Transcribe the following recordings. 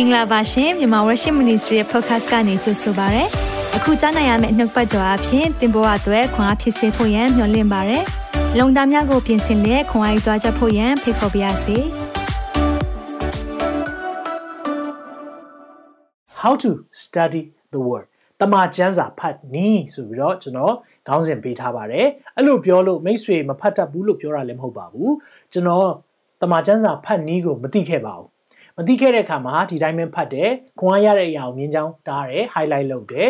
င်္ဂလာပါရှင်မြန်မာ Worship Ministry ရဲ့ podcast ကနေကြိုဆိုပါရစေ။အခုကြားနိုင်ရမယ့်နှုတ်ပတ်တော်အဖြစ်သင်ပေါ်အပ်ွယ်ခွန်အားဖြစ်စေဖို့ယံမျှဝင့်ပါရစေ။လုံတာများကိုပြင်ဆင်လက်ခွန်အားယူကြားချက်ဖို့ယံဖိတ်ခေါ်ပါရစေ။ How to study the word တမန်ကျမ်းစာဖတ်နည်းဆိုပြီးတော့ကျွန်တော်ခေါင်းစဉ်ပေးထားပါတယ်အဲ့လိုပြောလို့မိတ်ဆွေမဖတ်တတ်ဘူးလို့ပြောတာလည်းမဟုတ်ပါဘူးကျွန်တော်တမန်ကျမ်းစာဖတ်နည်းကိုမသိခဲ့ပါဘူး မသိခဲ့တဲ့အခါမှာဒီတိုင်းပဲဖတ်တယ်ခွန်အားရတဲ့အရာကိုမြင်ချောင်းတားတယ် highlight လုပ်တယ်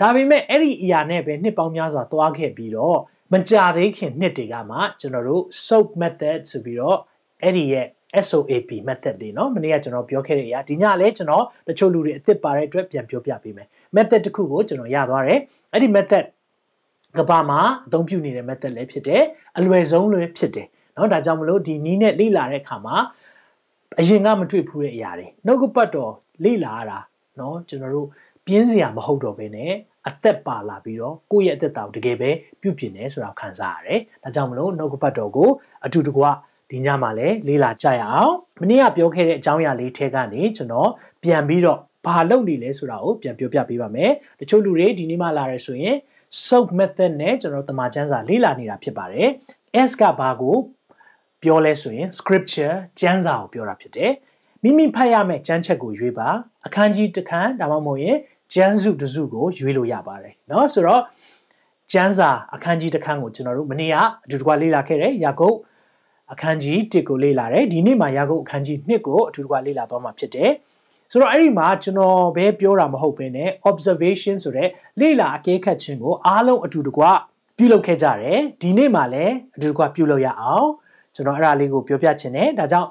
ဒါပေမဲ့အဲ့ဒီအရာနဲ့ပဲနှစ်ပေါင်းများစွာသွားခဲ့ပြီးတော့မကြသေးခင်နှစ်တွေကမှကျွန်တော်တို့ soap method ဆိုပြီးတော့အဲ့ဒီရဲ့ SOAP method တွေเนาะမနေ့ကကျွန်တော်ပြောခဲ့တဲ့အရာဒီညလည်းကျွန်တော်တချို့လူတွေအစ်စ်ပါတဲ့အတွက်ပြန်ပြောပြပေးမယ် method တစ်ခုကိုကျွန်တော်ရသွားတယ်အဲ့ဒီ method ကဘာမှာအသုံးပြုနေတဲ့ method လည်းဖြစ်တယ်အလွယ်ဆုံးလည်းဖြစ်တယ်เนาะဒါကြောင့်မလို့ဒီနီးနဲ့လေ့လာတဲ့အခါမှာ အရင်ကမတွေ့ဘူးတဲ့အရာတွေနှုတ်ကပတ်တော်လေ့လာရတာเนาะကျွန်တော်တို့ပြင်းစရာမဟုတ်တော့ဘဲနဲ့အသက်ပါလာပြီးတော့ကိုယ့်ရဲ့အသက်တာကိုတကယ်ပဲပြုပြင်နေဆိုတာခံစားရတယ်။ဒါကြောင့်မလို့နှုတ်ကပတ်တော်ကိုအတူတကွဒီညမှာလည်းလေးလာကြရအောင်။မနေ့ကပြောခဲ့တဲ့အကြောင်းအရာလေးထဲကနေကျွန်တော်ပြန်ပြီးတော့ဘာလုပ်နေလဲဆိုတာကိုပြန်ပြောပြပေးပါမယ်။တချို့လူတွေဒီနေ့မှလာရဲဆိုရင် soak method နဲ့ကျွန်တော်တမန်ကျမ်းစာလေ့လာနေတာဖြစ်ပါတယ်။ S ကဘာကို ပြောလဲဆိုရင် scripture ကျမ်းစာကိုပြောတာဖြစ်တယ်။မိမိဖတ်ရမယ့်ကျမ်းချက်ကိုရွေးပါ။အခန်းကြီးတစ်ခန်းဒါမှမဟုတ်ရင်ကျမ်းစုတစ်စုကိုရွေးလို့ရပါတယ်။နော်ဆိုတော့ကျမ်းစာအခန်းကြီးတစ်ခန်းကိုကျွန်တော်တို့မနေ့ကအတူတကွလေ့လာခဲ့တယ်။ယာကုပ်အခန်းကြီး1ကိုလေ့လာတယ်။ဒီနေ့မှာယာကုပ်အခန်းကြီး2ကိုအတူတကွလေ့လာသွားမှာဖြစ်တယ်။ဆိုတော့အဲ့ဒီမှာကျွန်တော်ပဲပြောတာမဟုတ်ဘဲနဲ့ observation ဆိုတဲ့လေ့လာအကဲခတ်ခြင်းကိုအားလုံးအတူတကွပြုလုပ်ခဲ့ကြတယ်။ဒီနေ့မှာလည်းအတူတကွပြုလုပ်ရအောင်။ ကျွန်တော်အဲ့ဒါလေးကိုပြောပြချင်တယ်ဒါကြောင့်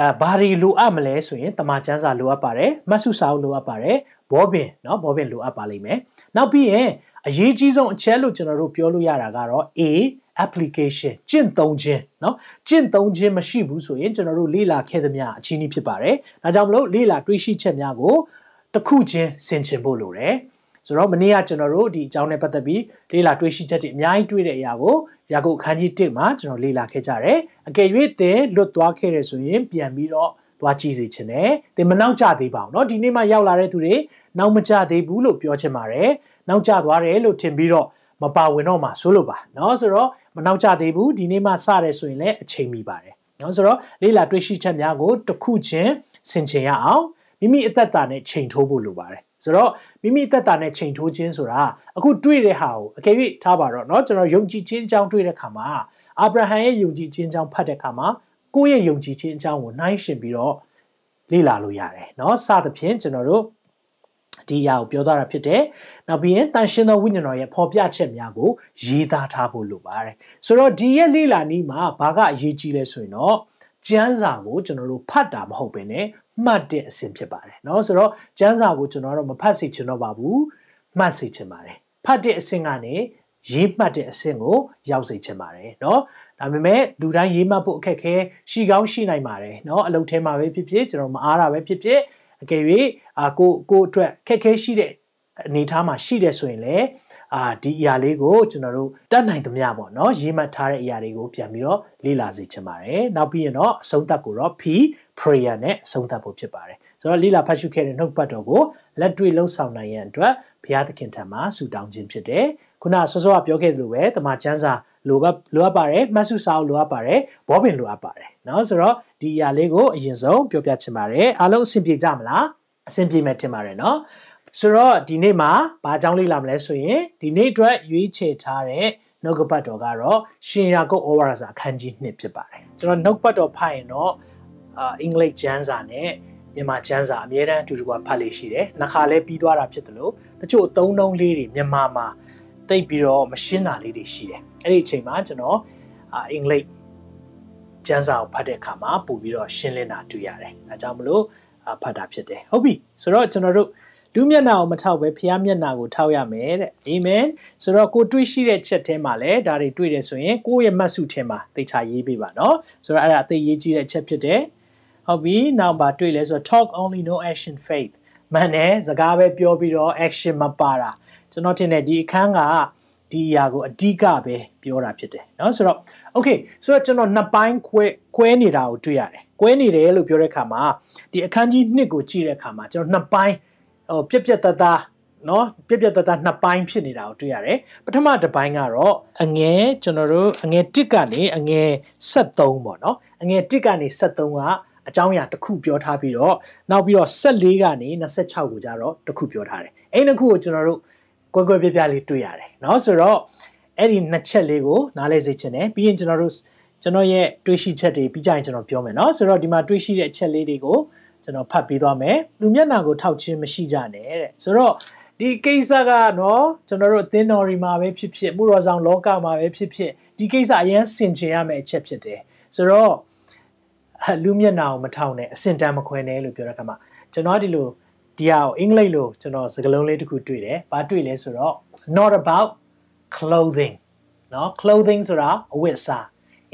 အဲဘာတွေလိုအပ်မလဲဆိုရင်တမန်ကျမ်းစာလိုအပ်ပါတယ်မတ်စုစာအုပ်လိုအပ်ပါတယ်ဘောပင်เนาะဘောပင်လိုအပ်ပါလိမ့်မယ်နောက်ပြီးရင်အရေးကြီးဆုံးအချက်လို့ကျွန်တော်တို့ပြောလို့ရတာကတော့ A application ကျင့်သုံးခြင်းเนาะကျင့်သုံးခြင်းမရှိဘူးဆိုရင်ကျွန်တော်တို့လေ့လာခဲ့သမျှအချင်းကြီးဖြစ်ပါတယ်ဒါကြောင့်မလို့လေ့လာတွေးရှိချက်များကိုတစ်ခုချင်းဆင်ခြင်ဖို့လိုတယ် ဆိုတော့မနေ့ကကျွန်တော်တို့ဒီအကြောင်းနဲ့ပတ်သက်ပြီးလေ့လာတွေ့ရှိချက်တွေအများကြီးတွေ့တဲ့အရာကိုရာကုတ်အခန်းကြီး1မှာကျွန်တော်လေ့လာခဲ့ကြတယ်အကယ်၍သင်လွတ်သွားခဲ့ရဆိုရင်ပြန်ပြီးတော့သွားကြည့်စေချင်တယ်သင်မနောက်ကျသေးပါဘူးเนาะဒီနေ့မှရောက်လာတဲ့သူတွေနောက်မကျသေးဘူးလို့ပြောချင်ပါတယ်နောက်ကျသွားတယ်လို့ထင်ပြီးတော့မပါဝင်တော့မှဆိုလို့ပါเนาะဆိုတော့မနောက်ကျသေးဘူးဒီနေ့မှစတယ်ဆိုရင်လည်းအချိန်မီပါတယ်เนาะဆိုတော့လေ့လာတွေ့ရှိချက်များကိုတစ်ခုချင်းဆင်ခြင်ရအောင် မိမိအသက်တာနဲ့ချိန်ထိုးဖို့လိုပါတယ်ဆိုတော့မိမိသက်တာနဲ့ချိန်ထိုးခြင်းဆိုတာအခုတွေ့တဲ့ဟာကိုအကယ်၍ထားပါတော့เนาะကျွန်တော်ယုံကြည်ခြင်းအကြောင်းတွေ့တဲ့ခါမှာအာဗြဟံရဲ့ယုံကြည်ခြင်းအကြောင်းဖတ်တဲ့ခါမှာကိုယ့်ရဲ့ယုံကြည်ခြင်းအကြောင်းကိုနှိုင်းယှဉ်ပြီးတော့လေ့လာလို့ရတယ်เนาะစသဖြင့်ကျွန်တော်တို့ဒီအရာကိုပြောသွားတာဖြစ်တယ်။နောက်ပြီးရင်တန်ရှင်းသောဝိညာဉ်တော်ရဲ့ဖော်ပြချက်များကိုရေးသားထားဖို့လိုပါတယ်။ဆိုတော့ဒီရဲ့လေ့လာနည်းမှာဘာကအရေးကြီးလဲဆိုရင်တော့ကျမ်းစာကိုကျွန်တော်တို့ဖတ်တာမဟုတ်ဘဲနဲ့ မှတ်တဲ့အဆင့်ဖြစ်ပါတယ်เนาะဆိုတော့ကျမ်းစာကိုကျွန်တော်တို့မဖတ်စေချင်တော့ပါဘူးမှတ်စေချင်ပါတယ်ဖတ်တဲ့အဆင့်ကနေရေးမှတ်တဲ့အဆင့်ကိုရောက်စေချင်ပါတယ်เนาะဒါပေမဲ့လူတိုင်းရေးမှတ်ဖို့အခက်ခဲရှိကောင်းရှိနိုင်ပါတယ်เนาะအလုပ်ထဲမှာပဲဖြစ်ဖြစ်ကျွန်တော်မအားတာပဲဖြစ်ဖြစ်အကယ်၍အာကိုကိုအတွက်ခက်ခဲရှိတဲ့ အနေထားမှာရှိတယ်ဆိုရင်လည်းအာဒီအရာလေးကိုကျွန်တော်တို့တတ်နိုင်သမျှပေါ့နော်ရေးမှတ်ထားတဲ့အရာတွေကိုပြန်ပြီးတော့လေ့လာစေချင်ပါတယ်နောက်ပြီးရင်တော့အဆုံးသတ်ကိုတော့ P prayer နဲ့အဆုံးသတ်ဖို့ဖြစ်ပါတယ်ဆိုတော့လေ့လာဖတ်ရှုခဲ့တဲ့နှုတ်ပတ်တော်ကိုလက်တွေ့လှုပ်ဆောင်နိုင်ရန်အတွက်ဘုရားသခင်ထံမှာဆုတောင်းခြင်းဖြစ်တယ်ခုနဆောစောကပြောခဲ့သလိုပဲတမန်ကျမ်းစာလိုအပ်လိုအပ်ပါတယ်မှတ်စုစာအုပ်လိုအပ်ပါတယ်ဘောပင်လိုအပ်ပါတယ်เนาะဆိုတော့ဒီအရာလေးကိုအရင်ဆုံးပြောပြချင်ပါတယ်အားလုံးအဆင်ပြေကြမလားအဆင်ပြေမယ်ထင်ပါတယ်เนาะ ဆိုတော့ဒီနေ့မှာဘာကြောင်းလေးလာမလဲဆိုရင်ဒီနေ့အတွက်ရွေးချယ်ထားတဲ့နှုတ်ကပတ်တော်ကတော့ရှင်ယာကုပ်ဩဝါဒစာအခန်းကြီး1ဖြစ်ပါတယ်ကျွန်တော်နှုတ်ပတ်တော်ဖတ်ရင်တော့အာအင်္ဂလိပ်ကျမ်းစာနဲ့မြန်မာကျမ်းစာအမြဲတမ်းအတူတူကဖတ်လေးရှိတယ်နှခါလဲပြီးသွားတာဖြစ်တယ်လို့တချို့အသုံးနှုန်းလေးတွေမြန်မာမှာတိတ်ပြီးတော့မရှင်းတာလေးတွေရှိတယ်အဲ့ဒီအချိန်မှာကျွန်တော်အာအင်္ဂလိပ်ကျမ်းစာကိုဖတ်တဲ့အခါမှာပို့ပြီးတော့ရှင်းလင်းတာတွေ့ရတယ်အဲကြောင့်မလို့ဖတ်တာဖြစ်တယ်ဟုတ်ပြီဆိုတော့ကျွန်တော်တို့ လူမျက်နှာကိုမထောက်ပဲဖျားမျက်နှာကိုထောက်ရမယ်တဲ့အာမင်ဆိုတော့ကိုတွေးရှိတဲ့ချက်ထဲမှာလည်းဒါတွေတွေးတယ်ဆိုရင်ကိုယ့်ရဲ့မှတ်စုထဲမှာသိချရေးပေးပါနော်ဆိုတော့အဲ့ဒါအသေးရေးကြီးတဲ့ချက်ဖြစ်တယ်ဟုတ်ပြီနောက်ပါတွေးလဲဆိုတော့ talk only no action faith မှန်တယ်စကားပဲပြောပြီးတော့ action မပါတာကျွန်တော်ထင်တယ်ဒီအခန်းက ဒီအရာကိုအဓိကပဲပြောတာဖြစ်တယ်เนาะဆိုတော့ okay ဆိုတော့ကျွန်တော်နှစ်ပိုင်းခွဲခွဲနေတာကိုတွေ့ရတယ်ခွဲနေတယ်လို့ပြောတဲ့အခါမှာဒီအခန်းကြီး1ကိုကြည့်တဲ့အခါမှာကျွန်တော်နှစ်ပိုင်း ဟိုပြက်ပြက်တသားเนาะပြက်ပြက်တသားနှစ်ပိုင်းဖြစ်နေတာကိုတွေ့ရတယ်ပထမတစ်ပိုင်းကတော့အငယ်ကျွန်တော်တို့အငယ်1ကနေအငယ်73ပေါ့เนาะအငယ်1ကနေ73ကအကြောင်းအရာတစ်ခုပြောထားပြီးတော့နောက်ပြီးတော့14ကနေ26ကိုကြတော့တစ်ခုပြောထားတယ်အဲ့နှစ်ခုကိုကျွန်တော်တို့ကွဲကွဲပြားပြားလေးတွေ့ရတယ်เนาะဆိုတော့အဲ့ဒီနှစ်ချက်လေးကိုနားလည်စေချင်တယ်ပြီးရင်ကျွန်တော်တို့ကျွန်တော်ရဲ့တွေးရှိချက်တွေပြီးကြရင်ကျွန်တော်ပြောမယ်เนาะဆိုတော့ဒီမှာတွေးရှိတဲ့အချက်လေးတွေကို ကျွန်တော်ဖတ်ပေးသွားမယ်လူမျက်နှာကိုထောက်ချင်းမရှိကြနဲ့တဲ့ဆိုတော့ဒီကိစ္စကနော်ကျွန်တော်တို့အသင်းတော်ရီမှာပဲဖြစ်ဖြစ်မှုတော်ဆောင်လောကမှာပဲဖြစ်ဖြစ်ဒီကိစ္စအရင်ဆင်ခြင်ရမယ့်အချက်ဖြစ်တယ်ဆိုတော့လူမျက်နှာကိုမထောက်နဲ့အစင်တန်မခွဲနဲ့လို့ပြောတဲ့အခါမှာကျွန်တော်ဒီလိုဒီဟာကိုအင်္ဂလိပ်လိုကျွန်တော်စကားလုံးလေးတစ်ခုတွေ့တယ်။ဘာတွေ့လဲဆိုတော့ not about clothing เนาะ clothing ဆိုတာအဝတ်အစား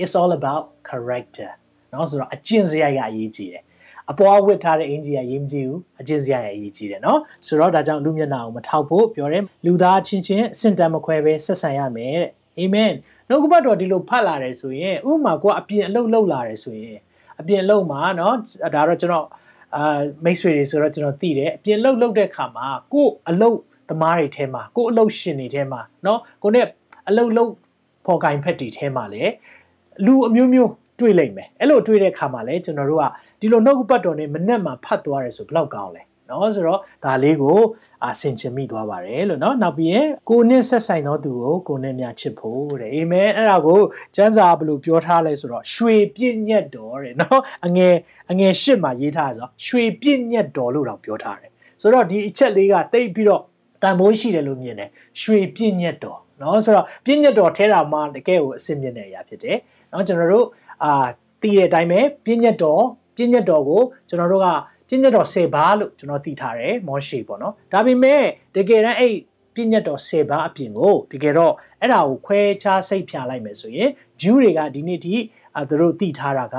it's all about character เนาะဆိုတော့အကျင့်စရိုက်ကအရေးကြီးတယ်။ အပေါ်ဝတ်ထားတဲ့အင်ဂျီကရေးမကြည့်ဘူးအကျင့်စရိုက်ကအရေးကြီးတယ်เนาะဆိုတော့ဒါကြောင့်လူမျက်နှာကိုမထောက်ဖို့ပြောတယ်လူသားချင်းချင်းအစင်တန်မခွဲပဲဆက်ဆံရမယ်တဲ့အာမင်နှုတ်ကပတ်တော်ဒီလိုဖတ်လာတယ်ဆိုရင်ဥပမာကိုအပြင်အလုပ်လုပ်လာတယ်ဆိုရင်အပြင်လုံမှာเนาะဒါတော့ကျွန်တော်အာမိတ်ဆွေတွေဆိုတော့ကျွန်တော်သိတယ်အပြင်လုံလုံတဲ့ခါမှာကို့အလုပ်သမားတွေထဲမှာကို့အလုပ်ရှင်တွေထဲမှာเนาะကိုနဲ့အလုပ်လုပ်ဖော်ကင်ဖက်တီထဲမှာလေလူအမျိုးမျိုး တွေ့လိမ့်မယ်အဲ့လိုတွေ့တဲ့ခါမှာလေကျွန်တော်တို့ကဒီလိုနှုတ်ပတ်တော်နဲ့မနဲ့မှာဖတ်သွားတယ်ဆိုဘယ်လောက်ကောင်းလဲနော်ဆိုတော့ဒါလေးကိုအဆင်ချင်မိသွားပါတယ်လို့နော်နောက်ပြီးရင်ကိုနဲ့ဆက်ဆိုင်သောသူကိုကိုနဲ့များချစ်ဖို့တဲ့အာမင်အဲ့ဒါကိုကျမ်းစာဘယ်လိုပြောထားလဲဆိုတော့ရွှေပြည့်ညက်တော်တဲ့နော်အငယ်အငယ်ရှစ်မှာရေးထားတယ်ဆိုတော့ရွှေပြည့်ညက်တော်လို့တော့ပြောထားတယ်ဆိုတော့ဒီအချက်လေးကတိတ်ပြီးတော့တန်ဖိုးရှိတယ်လို့မြင်တယ်ရွှေပြည့်ညက်တော်နော်ဆိုတော့ပြည့်ညက်တော်ထဲတာမှတကယ်ကိုအစင်မြင့်တဲ့အရာဖြစ်တယ်နော်ကျွန်တော်တို့ အာသိတဲ့အတိုင်းပဲပြည့်ညက်တော်ပြည့်ညက်တော်ကိုကျွန်တော်တို့ကပြည့်ညတ်တော်10ပါးလို့ကျွန်တော်သိထားတယ်မောရှိပေါ့နော်ဒါပေမဲ့တကယ်တမ်းအဲ့ပြည့်ညတ်တော်10ပါးအပြင်ကိုတကယ်တော့အဲ့ဒါကိုခွဲခြားစိတ်ဖြာလိုက်မယ်ဆိုရင်ဂျူးတွေကဒီနေ့ဒီသူတို့သိထားတာက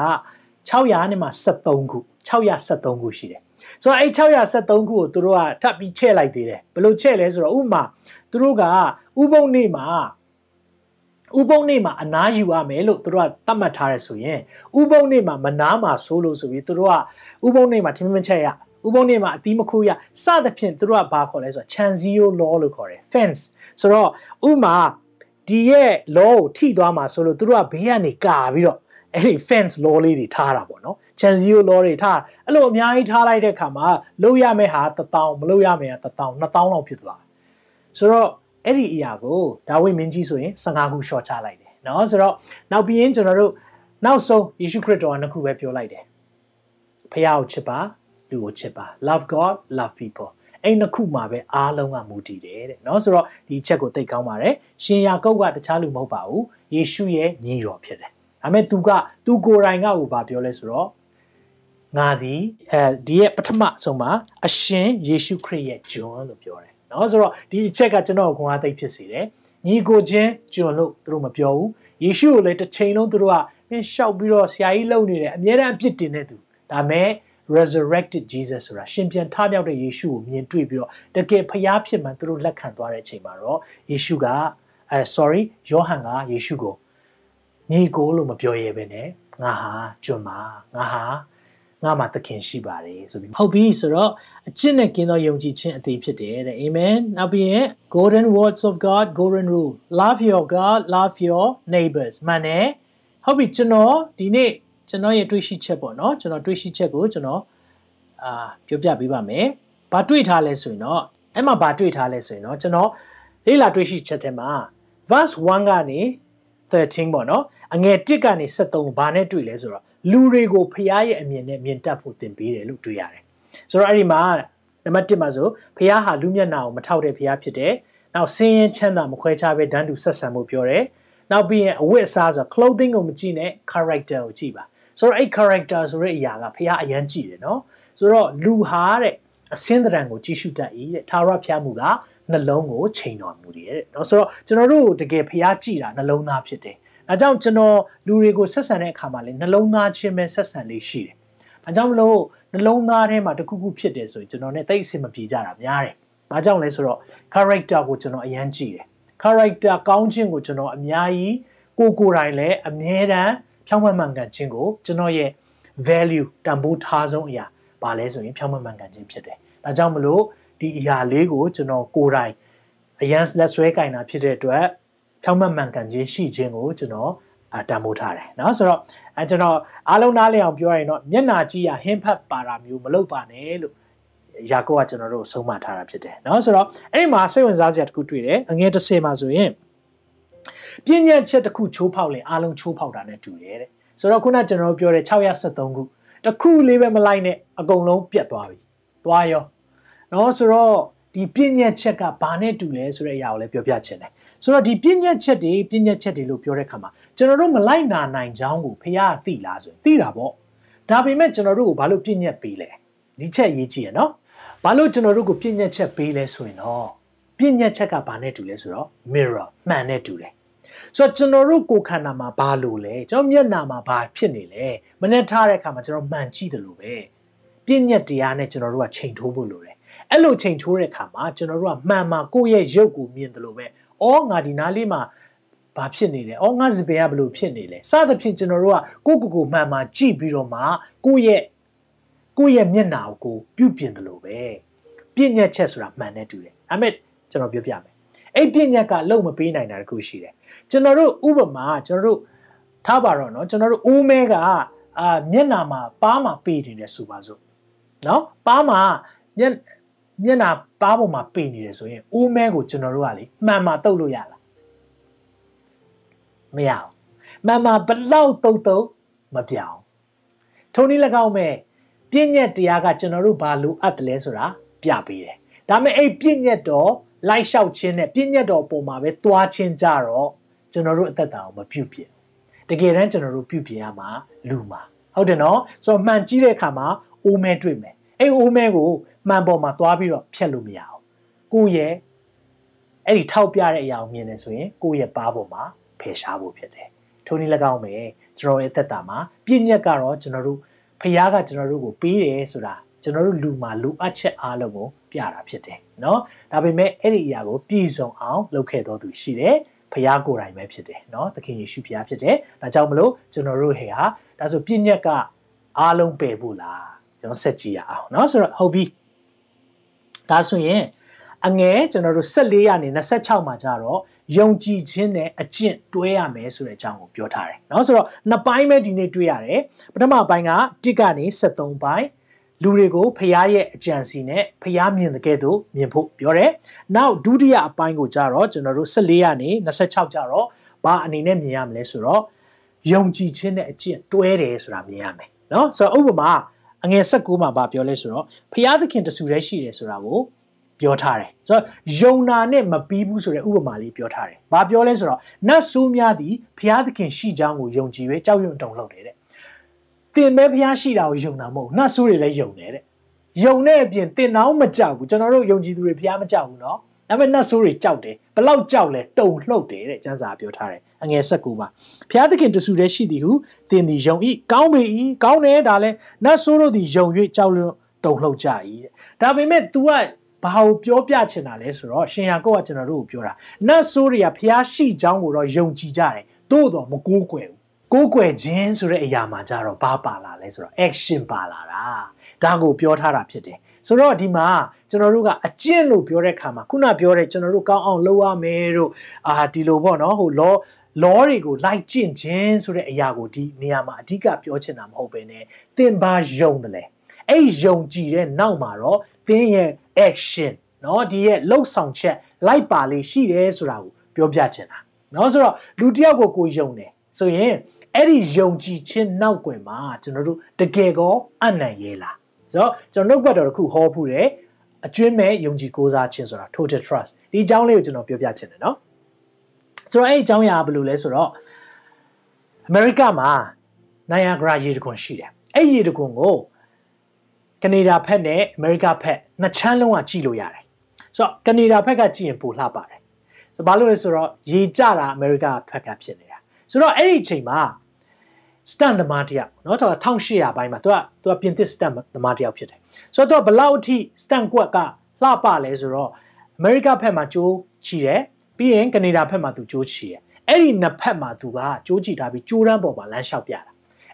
600နဲ့မှ73ခု673ခုရှိတယ်ဆိုတော့အဲ့673ခုကိုသူတို့ကထပ်ပြီးချဲ့လိုက်သေးတယ်ဘယ်လိုချဲ့လဲဆိုတော့ဥပမာသူတို့ကဥပုံနေ့မှာ ဥပုံနေ့မှာအနားယူရမယ်လို့သူတို့ကသတ်မှတ်ထားရဲဆိုရင်ဥပုံနေ့မှာမနားမှာဆိုးလို့ဆိုပြီးသူတို့ကဥပုံနေ့မှာထမင်းမချက်ရဥပုံနေ့မှာအသီးမခိုးရစသဖြင့်သူတို့ကဘာခေါ်လဲဆိုတော့ Chanzio law လို့ခေါ်တယ် fence ဆိုတော့ဥမာဒီရဲ့ law ကိုထိသွားမှာဆိုလို့သူတို့ကဘေးကနေကာပြီးတော့အဲ့ဒီ fence law လေးတွေထားတာပေါ့နော် Chanzio law တွေထားအဲ့လိုအများကြီးထားလိုက်တဲ့ခါမှာလုပ်ရမယ့်ဟာ1000မလုပ်ရမယ့်ဟာ1000 2000လောက်ဖြစ်သွားဆိုတော့ အဲ့ဒီအရာကိုဒါဝိမင်းကြီးဆိုရင်15ခုရှော့ချလိုက်တယ်เนาะဆိုတော့နောက်ပြီးရင်ကျွန်တော်တို့နောက်ဆုံးယေရှုခရစ်တော်ကနှစ်ခုပဲပြောလိုက်တယ်ဖခင်ကိုချစ်ပါလူကိုချစ်ပါ love god love people အဲ့နှစ်ခုမှာပဲအားလုံးကမူတည်တယ်တဲ့เนาะဆိုတော့ဒီချက်ကိုသိကောင်းပါတယ်ရှင်ယာကုတ်ကတခြားလူမဟုတ်ပါဘူးယေရှုရဲ့ညီတော်ဖြစ်တယ်ဒါပေမဲ့သူကသူကိုယ်တိုင်ကကိုဘာပြောလဲဆိုတော့ငါသည်အဲဒီရဲ့ပထမဆုံးမှာအရှင်ယေရှုခရစ်ရဲ့ဂျွန်လို့ပြောတယ် เนาะဆိုတော့ဒီအချက်ကကျွန်တော်ကိုခွန်အားသိဖြစ်စေတယ်ညီကိုချင်းကျွန်လို့သူတို့မပြောဘူးယေရှုကိုလည်းတစ်ချိန်လုံးသူတို့ကမင်းရှောက်ပြီးတော့ဆရာကြီးလုံနေတယ်အမြဲတမ်းအပြစ်တင်နေသူဒါမဲ့ resurrected Jesus ဆိုတာရှင်ပြန်ထမြောက်တဲ့ယေရှုကိုမြင်တွေ့ပြီးတော့တကယ်ဖျားဖြစ်မှသူတို့လက်ခံသွားတဲ့အချိန်မှာတော့ယေရှုကအဲ sorry ယောဟန်ကယေရှုကိုညီကိုလို့မပြောရဲပဲနဲ့ငါဟာကျွန်မငါဟာ ငါမှာသခင်ရှိပါတယ်ဆိုပြီးဟုတ်ပြီဆိုတော့အကျင့်နဲ့ကင်းသောယုံကြည်ခြင်းအသေးဖြစ်တယ်တဲ့အာမင်နောက်ပြီးရင် golden words of god golden rule love your god love your neighbors မှန်တယ်ဟုတ်ပြီကျွန်တော်ဒီနေ့ကျွန်တော်ရဲ့တွေးရှိချက်ပေါ့နော်ကျွန်တော်တွေးရှိချက်ကိုကျွန်တော်အာပြောပြပေးပါမယ်ဘာတွေးထားလဲဆိုရင်တော့အဲ့မှာဘာတွေးထားလဲဆိုရင်တော့ကျွန်တော်လေ့လာတွေးရှိချက်ထဲမှာ verse 1ကနေ13ပေါ့နော်အငယ်1ကနေ73ဘာနဲ့တွေ့လဲဆိုတော့ လူတွေကိုဖရားရဲ့အမြင်နဲ့မြင်တတ်ဖို့သင်ပေးတယ်လို့တွေ့ရတယ်ဆိုတော့အဲ့ဒီမှာနံပါတ်1မှာဆိုဖရားဟာလူမျက်နှာကိုမထောက်တဲ့ဖရားဖြစ်တယ်နောက်စင်းရင်ချမ်းသာမခွဲခြားပဲဒန်းတူဆက်ဆံမှုပြောတယ်နောက်ပြီးရင်အဝတ်အစားဆို clothing ကိုမကြည့်နဲ့ character ကိုကြည့်ပါဆိုတော့အဲ့ character ဆိုတဲ့အရာကဖရားအရန်ကြည့်တယ်နော်ဆိုတော့လူဟာတဲ့အစင်းတရံကိုကြည့်ရှုတတ်၏တဲ့သာရဖျားမှုကနှလုံးကိုချိန်တော်မူတယ်တဲ့နော်ဆိုတော့ကျွန်တော်တို့တကယ်ဖျားကြည့်တာနှလုံးသားဖြစ်တယ် ဒါကြောင့်ကျွန်တော်လူတွေကိုဆက်ဆံတဲ့အခါမှာလည်းနှလုံးသားချင်းပဲဆက်ဆံလေးရှိတယ်။ဘာကြောင့်မလို့နှလုံးသားထဲမှာတခုခုဖြစ်တယ်ဆိုရင်ကျွန်တော် ਨੇ တိတ်အဆင်မပြေကြတာများတယ်။ဘာကြောင့်လဲဆိုတော့ character ကိုကျွန်တော်အရန်ကြည့်တယ်။ character ကောင်းခြင်းကိုကျွန်တော်အများကြီးကိုကိုယ်တိုင်လည်းအမြဲတမ်းဖြောင်းမှန်မှန်ကန်ခြင်းကိုကျွန်တော်ရဲ့ value တန်ဖိုးထားဆုံးအရာပါလဲဆိုရင်ဖြောင်းမှန်မှန်ကန်ခြင်းဖြစ်တယ်။ဒါကြောင့်မလို့ဒီအရာလေးကိုကျွန်တော်ကိုယ်တိုင်အရန်လက်ဆွဲကင်တာဖြစ်တဲ့အတွက် ဖြောင်းမှန်မှန်ကန်ခြင်းရှိခြင်းကိုကျွန်တော်အတန်ဖိုးထားတယ်เนาะဆိုတော့အဲကျွန်တော်အားလုံးနားလည်အောင်ပြောရရင်တော့မျက်နာကြည့်ရဟင်းဖတ်ပါတာမျိုးမလုပ်ပါနဲ့လို့ယာကုပ်ကကျွန်တော်တို့ဆုံးမထားတာဖြစ်တယ်เนาะဆိုတော့အဲ့ဒီမှာစိတ်ဝင်စားစရာတစ်ခုတွေ့တယ်အငယ်30မှာဆိုရင်ပြဉ္ညာချက်တစ်ခုချိုးဖောက်ရင်အားလုံးချိုးဖောက်တာနဲ့တူတယ်တဲ့ဆိုတော့ခုနကျွန်တော်တို့ပြောတဲ့673ခုတစ်ခုလေးပဲမလိုက်နဲ့အကုန်လုံးပြတ်သွားပြီသွားရောเนาะဆိုတော့ဒီပြဉ္ညာချက်ကဘာနဲ့တူလဲဆိုတဲ့အရာကိုလည်းပြောပြချင်တယ် ဆိုတော့ဒီပြဉ္ညာချက်တွေပြဉ္ညာချက်တွေလို့ပြောတဲ့ခါမှာကျွန်တော်တို့မလိုက်နာနိုင်ကြောင်းကိုဖះသိလားဆိုရင်သိတာပေါ့ဒါပေမဲ့ကျွန်တော်တို့ကိုဘာလို့ပြဉ္ညာပေးလဲဒီချက်ရေးကြည့်ရနော်ဘာလို့ကျွန်တော်တို့ကိုပြဉ္ညာချက်ပေးလဲဆိုရင်တော့ပြဉ္ညာချက်ကဘာနဲ့တူလဲဆိုတော့ mirror မှန်နဲ့တူတယ်ဆိုတော့ကျွန်တော်တို့ကိုယ်ခန္ဓာမှာဘာလို့လဲကျွန်တော်မျက်နှာမှာဘာဖြစ်နေလဲမနဲ့ထားတဲ့အခါမှာကျွန်တော်မှန်ကြည့်တယ်လို့ပဲပြဉ္ညာတရားနဲ့ကျွန်တော်တို့ကချိန်ထိုးဖို့လိုတယ်အဲ့လိုချိန်ထိုးတဲ့အခါမှာကျွန်တော်တို့ကမှန်မှာကိုယ့်ရဲ့ရုပ်ကိုမြင်တယ်လို့ပဲ အော်ငါဒီနားလေးမှာဘာဖြစ်နေလဲ။အော်ငါစပယ်ကဘလို့ဖြစ်နေလဲ။စသဖြင့်ကျွန်တော်တို့ကကိုကိုကိုမှန်မှကြည့်ပြီးတော့မှကိုယ့်ရဲ့ကိုယ့်ရဲ့မျက်နှာကိုပြုပြင်တယ်လို့ပဲ။ပြည့်ညက်ချက်ဆိုတာမှန်နဲ့တူတယ်။ဒါပေမဲ့ကျွန်တော်ပြောပြမယ်။အဲ့ပြည့်ညက်ကလုံမပေးနိုင်တာတခုရှိတယ်။ကျွန်တော်တို့ဥပမာကျွန်တော်တို့ထားပါတော့เนาะကျွန်တော်တို့အိုးမဲကအာမျက်နှာမှာပါးမှာပေးနေတယ်ဆိုပါစို့။เนาะပါးမှာမျက် မျက်နှာပါးပေါ်မှာပေနေတယ်ဆိုရင်အိုးမဲကိုကျွန်တော်တို့ကလေမှန်မှတုတ်လို့ရလားမရအောင်မှန်မှဘလောက်တုတ်တုတ်မပြောင်းထုံနည်း၎င်းမဲ့ပြည့်ညက်တရားကကျွန်တော်တို့ဘာလိုအပ်တယ်လဲဆိုတာပြပေးတယ်ဒါပေမဲ့အဲ့ပြည့်ညက်တော့လိုက်လျှောက်ခြင်းနဲ့ပြည့်ညက်တော်ပုံမှာပဲသွားခြင်းကြတော့ကျွန်တော်တို့အသက်တာကိုမပြုတ်ပြင်းတကယ်တမ်းကျွန်တော်တို့ပြုတ်ပြင်းရမှာလူမှာဟုတ်တယ်နော်ဆိုတော့မှန်ကြည့်တဲ့အခါမှာအိုးမဲတွေ့မယ် အဲ့အိုးမဲကိုမှန်ပေါ်မှာသွားပြီးတော့ဖြတ်လို့မရအောင်ကိုယ့်ရဲ့အဲ့ဒီထောက်ပြတဲ့အရာကိုမြင်နေဆိုရင်ကိုယ့်ရဲ့ပါးပေါ်မှာဖယ်ရှားဖို့ဖြစ်တယ်ထိုနည်း၎င်းပဲကျွန်တော်ရဲ့သက်တာမှာပြည့်ညက်ကတော့ကျွန်တော်တို့ဖះကကျွန်တော်တို့ကိုပေးတယ်ဆိုတာကျွန်တော်တို့လူမှာလူအပ်ချက်အားလုံးကိုပြတာဖြစ်တယ်เนาะဒါပေမဲ့အဲ့ဒီအရာကိုပြည့်စုံအောင်လုပ်ခဲ့တော်သူရှိတယ်ဖះကိုယ်တိုင်ပဲဖြစ်တယ်เนาะသခင်ယေရှုဖះဖြစ်တယ်ဒါကြောင့်မလို့ကျွန်တော်တို့ဟဲ့ဟာဒါဆိုပြည့်ညက်ကအားလုံးပယ်ဖို့လား ကျွန်တော်ဆက်ကြည့်ရအောင်เนาะဆိုတော့ဟုတ်ပြီဒါဆိုရင်အငယ်ကျွန်တော်တို့14ရာနေ26မှာကြတော့ယုံကြည်ခြင်းနဲ့အကျင့်တွဲရမယ်ဆိုတဲ့အကြောင်းကိုပြောထားတယ်เนาะဆိုတော့နှစ်ပိုင်းပဲဒီနေ့တွေ့ရတယ်ပထမပိုင်းက1ကနေ73ပိုင်းလူတွေကိုဖျားရဲ့အကြံစီနဲ့ဖျားမြင်တဲ့ကဲ့သို့မြင်ဖို့ပြောတယ်။နောက်ဒုတိယအပိုင်းကိုကြတော့ကျွန်တော်တို့14ရာနေ26ကြတော့ဘာအနေနဲ့မြင်ရမလဲဆိုတော့ယုံကြည်ခြင်းနဲ့အကျင့်တွဲတယ်ဆိုတာမြင်ရမယ်။နော်ဆိုတော့ဥပမာ အငယ်16မှာဗာပြောလဲဆိုတော့ဖျားသခင်တဆူတည်းရှိတယ်ဆိုတာကိုပြောထားတယ်ဆိုတော့ယုံနာနဲ့မပြီးဘူးဆိုတဲ့ဥပမာလေးပြောထားတယ်။ဘာပြောလဲဆိုတော့နတ်ဆိုးများသည်ဘုရားသခင်ရှိကြောင်းကိုယုံကြည်ပဲကြောက်ရွံ့တုန်လှုပ်တယ်တဲ့။တင်ပဲဘုရားရှိတာကိုယုံတာမဟုတ်နတ်ဆိုးတွေလည်းယုံတယ်တဲ့။ယုံတဲ့အပြင်တင်တောင်းမကြောက်ဘူးကျွန်တော်တို့ယုံကြည်သူတွေဘုရားမကြောက်ဘူးနော်။ဒါပေမဲ့နတ်ဆိုးတွေကြောက်တယ်။ဘလောက်ကြောက်လဲတုန်လှုပ်တယ်တဲ့ကျမ်းစာပြောထားတယ်။ အငယ်၁၉မှာဘုရားသခင်တဆူတည်းရှိသည်ဟုတင်သည်ယုံ၏ကောင်းပေ၏ကောင်းတယ်ဒါလည်းနတ်ဆိုးတို့သည်ယုံ၍ကြောက်လွန်တုန်လှုပ်ကြ၏တဲ့။ဒါပေမဲ့ तू ကဘာကိုပြောပြချင်တာလဲဆိုတော့ရှင်ယာကုပ်ကကျွန်တော်တို့ကိုပြောတာနတ်ဆိုးတွေကဖျားရှိကြောင်းကိုတော့ယုံကြည်ကြတယ်သို့တော့မကိုးကွယ်ဘူးကိုးကွယ်ခြင်းဆိုတဲ့အရာမှာကြတော့ဘာပါလာလဲဆိုတော့ action ပါလာတာဒါကိုပြောထားတာဖြစ်တယ် ဆိုတော့ဒီမှာကျွန်တော်တို့ကအကျင့်လို့ပြောတဲ့ခါမှာခုနပြောတဲ့ကျွန်တော်တို့ကောင်းအောင်လုပ်ရမယ်တို့အာဒီလိုပေါ့နော်ဟိုလောလောတွေကိုလိုက်ကျင့်ခြင်းဆိုတဲ့အရာကိုဒီနေရာမှာအဓိကပြောချင်တာမဟုတ်ပဲねသင်ဘာယုံတယ်လဲအဲ့ယုံကြည်တဲ့နောက်မှာတော့သင်ရဲ့ action เนาะဒီရဲ့လှုပ်ဆောင်ချက်လိုက်ပါလေးရှိတယ်ဆိုတာကိုပြောပြချင်တာเนาะဆိုတော့လူတစ်ယောက်ကိုကိုယုံတယ်ဆိုရင်အဲ့ဒီယုံကြည်ခြင်းနောက်ွယ်မှာကျွန်တော်တို့တကယ်ကောအနံ့ရဲလား ဆိုတော့ကျွန်တော်နှုတ်ပတ်တော်တစ်ခုဟောဖူးတယ်အကျွင်းမဲ့ယုံကြည်ကိုးစားခြင်းဆိုတာ total trust ဒီအကြောင်းလေးကိုကျွန်တော်ပြောပြချင်တယ်နော်ဆိုတော့အဲ့ဒီအကြောင်းအရာဘယ်လိုလဲဆိုတော့အမေရိကမှာနိုင်ယာဂရာရေတခွန်ရှိတယ်အဲ့ဒီရေတခွန်ကိုကနေဒါဖက်နဲ့အမေရိကဖက်နှစ်ချမ်းလုံးကကြည့်လို့ရတယ်ဆိုတော့ကနေဒါဖက်ကကြည့်ရင်ပိုလှပါတယ်ဆိုတော့ဘာလို့လဲဆိုတော့ရေကြတာအမေရိကဖက်ကဖြစ်နေတာဆိုတော့အဲ့ဒီအချိန်မှာ စတန်သမားတယောက်เนาะတော့1800ဘိုင်းမှာသူကသူကပြင်သစ်စတန်သမားတယောက်ဖြစ်တယ်ဆိုတော့သူကဘလောက်အထိစတန်ကွက်ကလှပလဲဆိုတော့အမေရိကဖက်မှာကြိုးချီတယ် ပြီးရင်ကနေဒါဘက်မှာသူကြိုးချီတယ်အဲ့ဒီနှစ်ဖက်မှာသူကကြိုးချီထားပြီးကြိုးတန်းပေါ်မှာလမ်းလျှောက်ပြတာ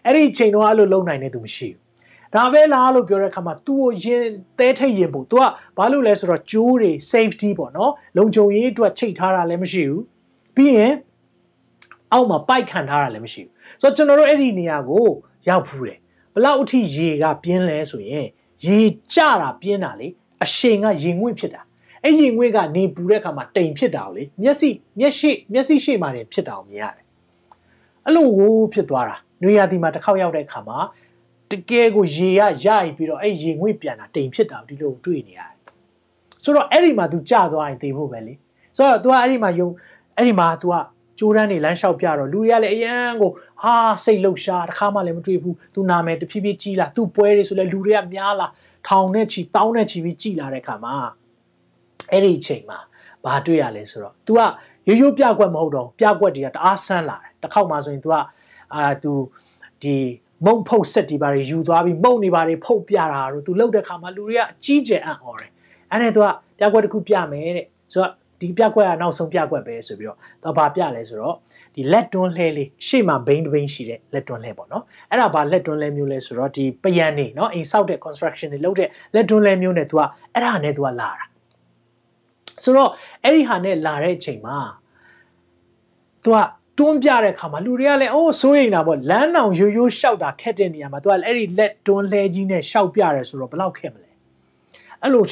အဲ့ဒီချိန်တော့အဲ့လိုလုံနိုင်တဲ့သူမရှိဘူးဒါပဲလားလို့ပြောတဲ့အခါမှာ तू ကိုရင်သဲထိတ်ရင်ပို့ तू ကဘာလို့လဲဆိုတော့ကြိုးတွေ safety ပေါ့နော်လုံခြုံရေးအတွက်ချိတ်ထားတာလည်းမရှိဘူးပြီးရင် အောက်မှာပိုက်ခံထားတာလည်းမရှိဘူးဆိုတော့ကျွန်တော်တို့အဲ့ဒီနေရာကိုရောက်ဖူးတယ်ဘလောက်အထိရေကပြင်းလဲဆိုရင်ရေကျတာပြင်းတာလေအရှိန်ကရေငွေ့ဖြစ်တာအဲ့ရင်ငွေ့ကနေပူတဲ့အခါမှာတိမ်ဖြစ်တာကိုလေမျက်စိမျက်ရှိမျက်စိရှိမှတင်ဖြစ်တာကိုမြင်ရတယ်အဲ့လိုဝိုးဖြစ်သွားတာနွေရာသီမှာတစ်ခေါက်ရောက်တဲ့အခါမှာတကယ်ကိုရေရရပြီးတော့အဲ့ရင်ငွေ့ပြန်တာတိမ်ဖြစ်တာဒီလိုတွေ့နေရတယ်ဆိုတော့အဲ့ဒီမှာ तू ကြာသွားရင်သိဖို့ပဲလေဆိုတော့ तू ကအဲ့ဒီမှာယုံအဲ့ဒီမှာ तू က ကြိုးတန်းနေလမ်းလျှောက်ပြတော့လူတွေကလည်းအရန်ကိုဟာစိတ်လှုပ်ရှားတစ်ခါမှလည်းမတွေ့ဘူးသူနာမယ်တဖြည်းဖြည်းကြီးလာသူ့ပွဲတွေဆိုလဲလူတွေကများလာထောင်နဲ့ချီတောင်းနဲ့ချီပြီးကြီးလာတဲ့ခါမှာအဲ့ဒီအချိန်မှာဘာတွေ့ရလဲဆိုတော့ तू ကရိုးရိုးပြကွက်မဟုတ်တော့ပြကွက်တွေကတအားဆန်းလာတယ်တစ်ခေါက်မှဆိုရင် तू ကအာ तू ဒီမုံဖုတ်ဆက်ဒီပါတွေယူသွားပြီးမုံနေပါတွေဖုတ်ပြတာတို့ तू လှုပ်တဲ့ခါမှာလူတွေကအကြီးကျယ်အံ့ဩတယ်အဲ့ဒါ तू ကပြကွက်တစ်ခုပြမယ်တဲ့ဆိုတော့ ဒီပြကွက်ကနောက်ဆုံးပြကွက်ပဲဆိုပြီးတော့တော့ဘာပြလဲဆိုတော့ဒီလက်တွန်းလှဲလေးရှေ့မှာဘိန်းတဘိန်းရှိတဲ့လက်တွန်းလှဲပေါ့နော်အဲ့ဒါဘာလက်တွန်းလှဲမျိုးလဲဆိုတော့ဒီပယံနေနော်အိမ်ဆောက်တဲ့ construction တွေလုပ်တဲ့လက်တွန်းလှဲမျိုးနဲ့ तू ကအဲ့ဒါနဲ့ तू ကလာတာဆိုတော့အဲ့ဒီဟာနဲ့လာတဲ့အချိန်မှာ तू ကတွန်းပြတဲ့အခါမှာလူတွေကလည်းအိုးစိုးရိမ်တာပေါ့လမ်းအောင်ရိုးရိုးရှောက်တာခက်တဲ့နေရာမှာ तू ကအဲ့ဒီလက်တွန်းလှဲကြီးနဲ့ရှောက်ပြရဲဆိုတော့ဘယ်လောက်ခက်မလဲအဲ့လို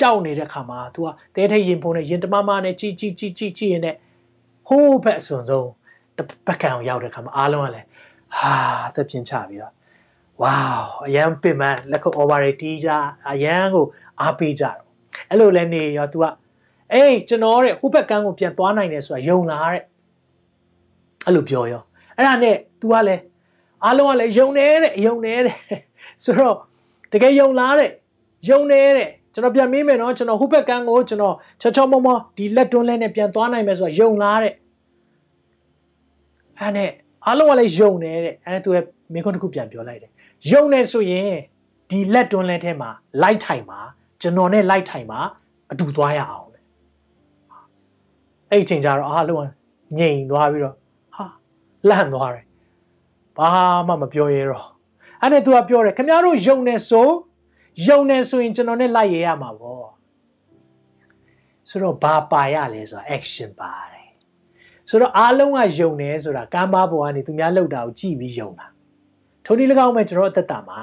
ကြောက်နေတဲ့ခါမှာ तू ကတဲထိတ်ရင်ဖုံးနဲ့ရင်တမမနဲ့ជីជីជីជីជីရင်နဲ့ဟိုးဘက်အစွန်ဆုံးတစ်ပတ်ကံရောက်တဲ့ခါမှာအားလုံးကလည်းဟာသက်ပြင်းချပြီးတော့ဝါအရန်ပင်မလက်ခုပ် over တွေတီးကြအရန်ကိုအားပေးကြတော့အဲ့လိုလဲနေရော तू ကအေးကျွန်တော်တဲ့ဟိုဘက်ကန်းကိုပြန်သွားနိုင်တယ်ဆိုတာယုံလားတဲ့အဲ့လိုပြောရောအဲ့ဒါနဲ့ तू ကလည်းအားလုံးကလည်းယုံနေတဲ့ယုံနေတဲ့ဆိုတော့တကယ်ယုံလားတဲ့ယုံနေတဲ့ ကျွန်တော်ပြန်မေးမယ်နော်ကျွန်တော်ဟိုဘက်ကန်းကိုကျွန်တော်ချောချောမောမောဒီလက်တွန်းလဲနဲ့ပြန်သွားနိုင်မယ်ဆိုတာယုံလားတဲ့အဲ့နဲ့အားလုံးကလည်းယုံနေတဲ့အဲ့ဒါသူရဲ့မိခွန်းတစ်ခုပြန်ပြောလိုက်တယ်ယုံနေဆိုရင်ဒီလက်တွန်းလဲထဲမှာလိုက်ထိုင်မှာကျွန်တော်နဲ့လိုက်ထိုင်မှာအတူသွားရအောင်လေအဲ့ဒီချိန်ကျတော့အားလုံးကငြိမ်သွားပြီးတော့ဟာလန့်သွားတယ်ဘာမှမပြောရတော့အဲ့နဲ့ तू ကပြောတယ်ခင်ဗျားတို့ယုံနေဆို ယုံနေဆိုရင်ကျွန်တော်နဲ့လိုက်ရရမှာပေါ့ဆိုတော့ဘာပါရလဲဆိုတော့ action ပါတယ်ဆိုတော့အားလုံးကယုံနေဆိုတာကမ်းပါပေါ်ကနေသူများလောက်တာကိုကြည့်ပြီးယုံတာထိုနည်း၎င်းမဲ့ကျွန်တော်အသက်တာမှာ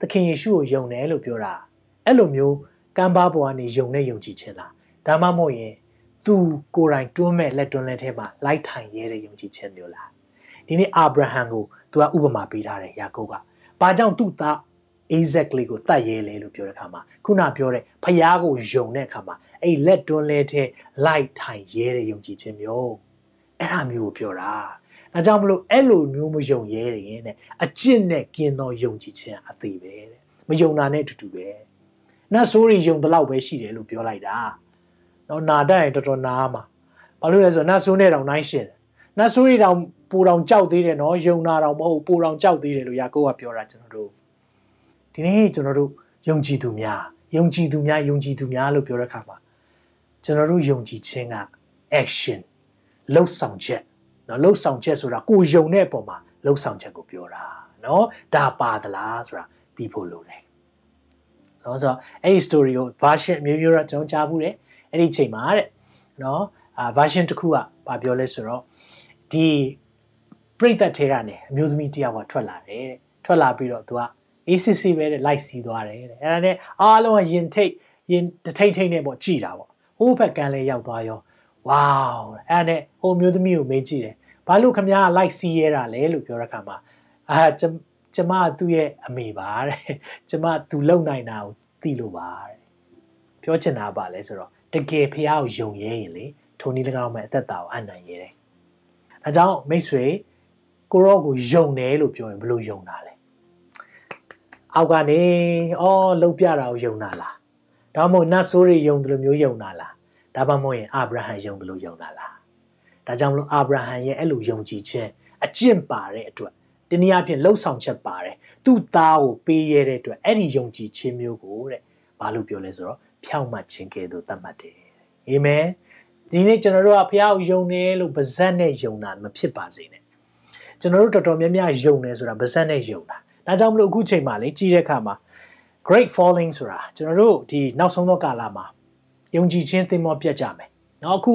သခင်ယေရှုကိုယုံတယ်လို့ပြောတာအဲ့လိုမျိုးကမ်းပါပေါ်ကနေယုံနဲ့ယုံကြည်ခြင်းလားဒါမှမဟုတ်ရင်သူကိုယ်တိုင်တွန်းမဲ့လက်တွန်းလက်ထဲမှာလိုက်ထိုင်ရဲတဲ့ယုံကြည်ခြင်းမျိုးလားဒီနေ့အာဗြဟံကိုသူကဥပမာပေးထားတယ်ယာကုပ်ကဘာကြောင့်သူ့သား exactly ကိုတတ်ရဲလဲလို့ပြောတဲ့အခါမှာခုနပြောတဲ့ဖျားကိုယုံတဲ့အခါမှာအဲ့လက်တွန်းလဲတဲ့လိုက်ထိုင်ရဲတဲ့ယုံကြည်ခြင်းမျိုးအဲ့ဒါမျိုးကိုပြောတာဒါကြောင့်မလို့အဲ့လိုမျိုးမယုံရဲရင်တဲ့အကျင့်နဲ့กินတော့ယုံကြည်ခြင်းအသေးပဲတဲ့မယုံတာနဲ့အတူတူပဲနတ်ဆိုးတွေယုံတလောက်ပဲရှိတယ်လို့ပြောလိုက်တာနော်နာတတ်ရင်တော်တော်နာမှာဘာလို့လဲဆိုတော့နတ်ဆိုးနဲ့တောင်နိုင်ရှင်နတ်ဆိုးတွေတောင်ပူတောင်ကြောက်သေးတယ်နော်ယုံနာတောင်မဟုတ်ပူတောင်ကြောက်သေးတယ်လို့ယာကိုကပြောတာကျွန်တော်တို့ ဒီနေ့ကျွန်တော်တို့ယုံကြည်သူများယုံကြည်သူများယုံကြည်သူများလို့ပြောတဲ့အခါမှာကျွန်တော်တို့ယုံကြည်ခြင်းက action လှုပ်ဆောင်ချက်နော်လှုပ်ဆောင်ချက်ဆိုတာကိုယုံတဲ့အပေါ်မှာလှုပ်ဆောင်ချက်ကိုပြောတာနော်ဒါပါသလားဆိုတာသိဖို့လိုတယ်နော်ဆိုတော့အဲ့ဒီ story ကို version အမျိုးမျိုးတော့ကျွန်တော်ကြားဘူးတယ်အဲ့ဒီချိန်မှာတဲ့နော်အာ version တစ်ခုကဘာပြောလဲဆိုတော့ဒီပြိသက်ထဲကနေအမျိုးသမီးတယောက်ကထွက်လာတယ်တဲ့ထွက်လာပြီးတော့သူက ACC ပဲတဲ့လိုက်စီးသွားတယ်တဲ့အဲ့ဒါနဲ့အားလုံးကယင်ထိတ်ယင်တထိတ်ထိတ်နဲ့ပေါ့ကြည်တာပေါ့ဟိုးဘက်ကန်းလေးရောက်သွားရောဝေါအဲ့ဒါနဲ့ဟိုမျိုးသမီးကိုမေးကြည့်တယ်ဘာလို့ခမ ्या လိုက်စီးရတာလဲလို့ပြောတဲ့အခါမှာအာကျမသူ့ရဲ့အမေပါတဲ့ကျမသူလုံနိုင်တာကိုသိလို့ပါတဲ့ပြောချင်တာပါလဲဆိုတော့တကယ်ဖះကိုယုံရဲရင်လေထိုနည်း၎င်းမဲ့အသက်တာကိုအနိုင်ရဲတယ်ဒါကြောင့်မိတ်ဆွေကိုရောကိုယုံတယ်လို့ပြောရင်ဘယ်လိုယုံတာလဲ အောက်ကနေအော်လှုပ်ပြတာကိုယုံတာလားဒါမှမဟုတ်နတ်ဆိုးတွေယုံတယ်လို့မျိုးယုံတာလားဒါမှမဟုတ်ရင်အာဗြဟံယုံတယ်လို့ယုံတာလားဒါကြောင့်မလို့အာဗြဟံရဲ့အဲ့လိုယုံကြည်ခြင်းအကျင့်ပါတဲ့အတွက်တနည်းအားဖြင့်လှုပ်ဆောင်ချက်ပါတယ်သူ့သားကိုပေးရတဲ့အတွက်အဲ့ဒီယုံကြည်ခြင်းမျိုးကိုတဲ့ဘာလို့ပြောလဲဆိုတော့ဖြောင့်မတ်ခြင်းကဲ့သို့သတ်မှတ်တယ်အာမင်တဒီနေ့ကျွန်တော်တို့ကဖះကိုယုံတယ်လို့ဗဇက်နဲ့ယုံတာမဖြစ်ပါစေနဲ့ကျွန်တော်တို့တော်တော်များများယုံတယ်ဆိုတာဗဇက်နဲ့ယုံတာ ဒါကြောင့်မလို့အခုချိန်မှာလေကြီးတဲ့အခါမှာ great falling ဆိုတာကျွန်တော်တို့ဒီနောက်ဆုံးသောကာလမှာယုံကြည်ခြင်းသင်္ဘောပြတ်ကြမယ်။နောက်အခု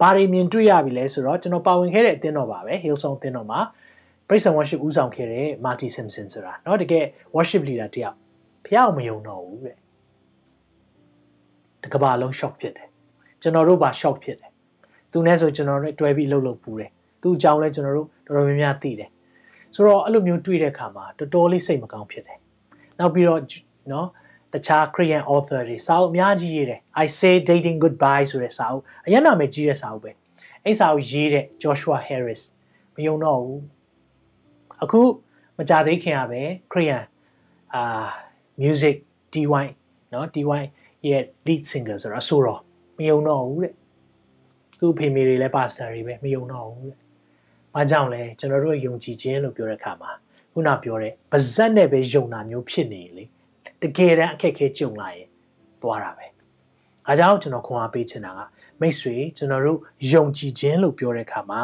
ဘာတွေမြင်တွေ့ရပြီလဲဆိုတော့ကျွန်တော်ပါဝင်ခဲ့တဲ့အသင်းတော်ပါပဲ Hillsong အသင်းတော်မှာ Praise and Worship ဦးဆောင်ခဲ့တဲ့ Marty Simpson ဆိုတာเนาะတကယ် worship leader တယောက်ဖះအောင်မယုံတော့ဘူးတဲ့။တကဘာလုံး shock ဖြစ်တယ်။ကျွန်တော်တို့ပါ shock ဖြစ်တယ်။သူနဲ့ဆိုကျွန်တော်တို့တွဲပြီးလှုပ်လှုပ်ပူတယ်။သူ့အကြောင်းလဲကျွန်တော်တို့တော်တော်များများသိတယ်။ ဆိုတော့အဲ့လိုမျိုးတွေ့တဲ့အခါမှာတော်တော်လေးစိတ်မကောင်းဖြစ်တယ်။နောက်ပြီးတော့เนาะတခြား Korean author တွေစာအုပ်အများကြီးရေးတယ် I say dating goodbye ဆိုတဲ့စာအုပ်အရင်နာမည်ကြီးတဲ့စာအုပ်ပဲအဲ့စာအုပ်ရေးတဲ့ Joshua Harris မယုံတော့ဘူးအခုမကြသေးခင်ကပဲ Korean အာ music DY เนาะ DY ရဲ့ lead singer ဆိုတာဆိုတော့မယုံတော့ဘူးတဲ့သူ့ဖေမေတွေလည်းပါစတာတွေပဲမယုံတော့ဘူးတဲ့။ ဘာကြောင့်လဲကျွန်တော်တို့ယုံကြည်ခြင်းလို့ပြောတဲ့အခါမှာခုနပြောတဲ့ဗဇက်နဲ့ပဲယုံတာမျိုးဖြစ်နေလေ။တကယ်တမ်းအခက်အခဲကြုံလာရင်သွားတာပဲ။အားကြောင့်ကျွန်တော်ခွန်အားပေးချင်တာကမိတ်ဆွေကျွန်တော်တို့ယုံကြည်ခြင်းလို့ပြောတဲ့အခါမှာ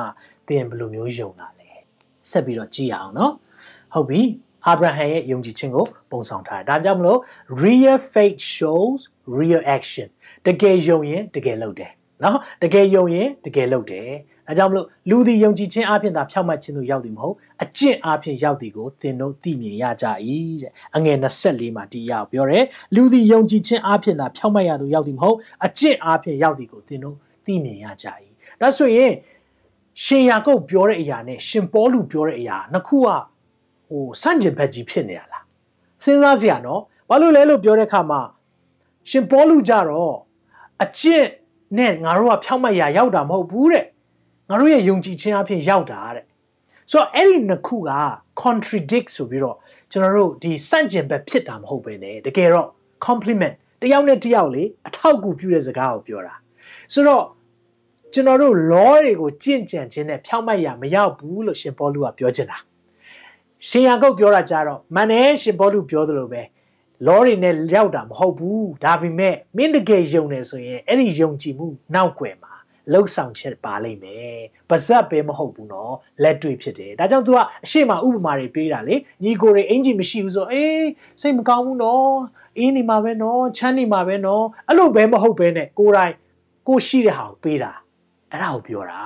သင်ဘယ်လိုမျိုးယုံတာလဲ။ဆက်ပြီးတော့ကြည့်ရအောင်နော်။ဟုတ်ပြီ။အာဗြဟံရဲ့ယုံကြည်ခြင်းကိုပုံဆောင်ထားတယ်။ဒါကြောင့်မလို့ real faith shows real action တကယ်ယုံရင်တကယ်လုပ်တယ်။ နော်တကယ်ယုံရင်တကယ်လုပ်တယ်။ဒါကြောင့်မလို့လူသည်ယုံကြည်ခြင်းအပြင်သာဖြောက်မှတ်ခြင်းတို့ရောက်သည်မဟုတ်အကျင့်အပြင်ရောက်သည်ကိုသင်တို့သိမြင်ရကြ၏တဲ့အငယ်24မှာဒီရောက်ပြောတယ်လူသည်ယုံကြည်ခြင်းအပြင်သာဖြောက်မှတ်ရသူရောက်သည်မဟုတ်အကျင့်အပြင်ရောက်သည်ကိုသင်တို့သိမြင်ရကြ၏ဒါဆိုရင်ရှင်ယာကုပ်ပြောတဲ့အရာနဲ့ရှင်ပေါလုပြောတဲ့အရာနှစ်ခုကဟိုဆန့်ကျင်ဘက်ကြီးဖြစ်နေရလားစဉ်းစားစရာနော်ဘာလို့လဲလို့ပြောတဲ့အခါမှာရှင်ပေါလုကြတော့အကျင့် နဲ့ငါတို့ကဖြောက်မှတ်ရရောက်တာမဟုတ်ဘူးတဲ့ငါတို့ရဲ့ယုံကြည်ခြင်းအဖြစ်ရောက်တာတဲ့ဆိုတော့အဲ့ဒီနှစ်ခုက contradict ဆိုပြီးတော့ကျွန်တော်တို့ဒီစန့်ကျင်ဘက်ဖြစ်တာမဟုတ်ပဲねတကယ်တော့ compliment တယောက်နဲ့တယောက်လေအထောက်အကူပြုတဲ့စကားကိုပြောတာဆိုတော့ကျွန်တော်တို့ law တွေကိုကြင့်ကြံခြင်းနဲ့ဖြောင့်မတ်ရမရောက်ဘူးလို့ရှင်ပေါလုကပြောချင်တာရှင်ယာကုပ်ပြောတာကြတော့မန်နဲ့ရှင်ပေါလုပြောသလိုပဲ law တွေနဲ့ရောက်တာမဟုတ်ဘူးဒါပေမဲ့မင်းတကယ်ယုံနေဆိုရင်အဲ့ဒီယုံကြည်မှုနောက်ွယ်မှာလှုပ်ဆောင်ချက်ပါလိမ့်မယ်ပါဇက်ပဲမဟုတ်ဘူးနော်လက်တွေ့ဖြစ်တယ်ဒါကြောင့် तू ကအရှိမဥပမာတွေပေးတာလေညီကိုတွေအင်ဂျီမရှိဘူးဆိုအေးစိတ်မကောင်းဘူးနော်အင်းနေမှာပဲနော်ချမ်းနေမှာပဲနော်အဲ့လိုပဲမဟုတ်ပဲနဲ့ကိုယ်တိုင်ကိုရှိတဲ့ဟာကိုပေးတာအဲ့ဒါကိုပြောတာ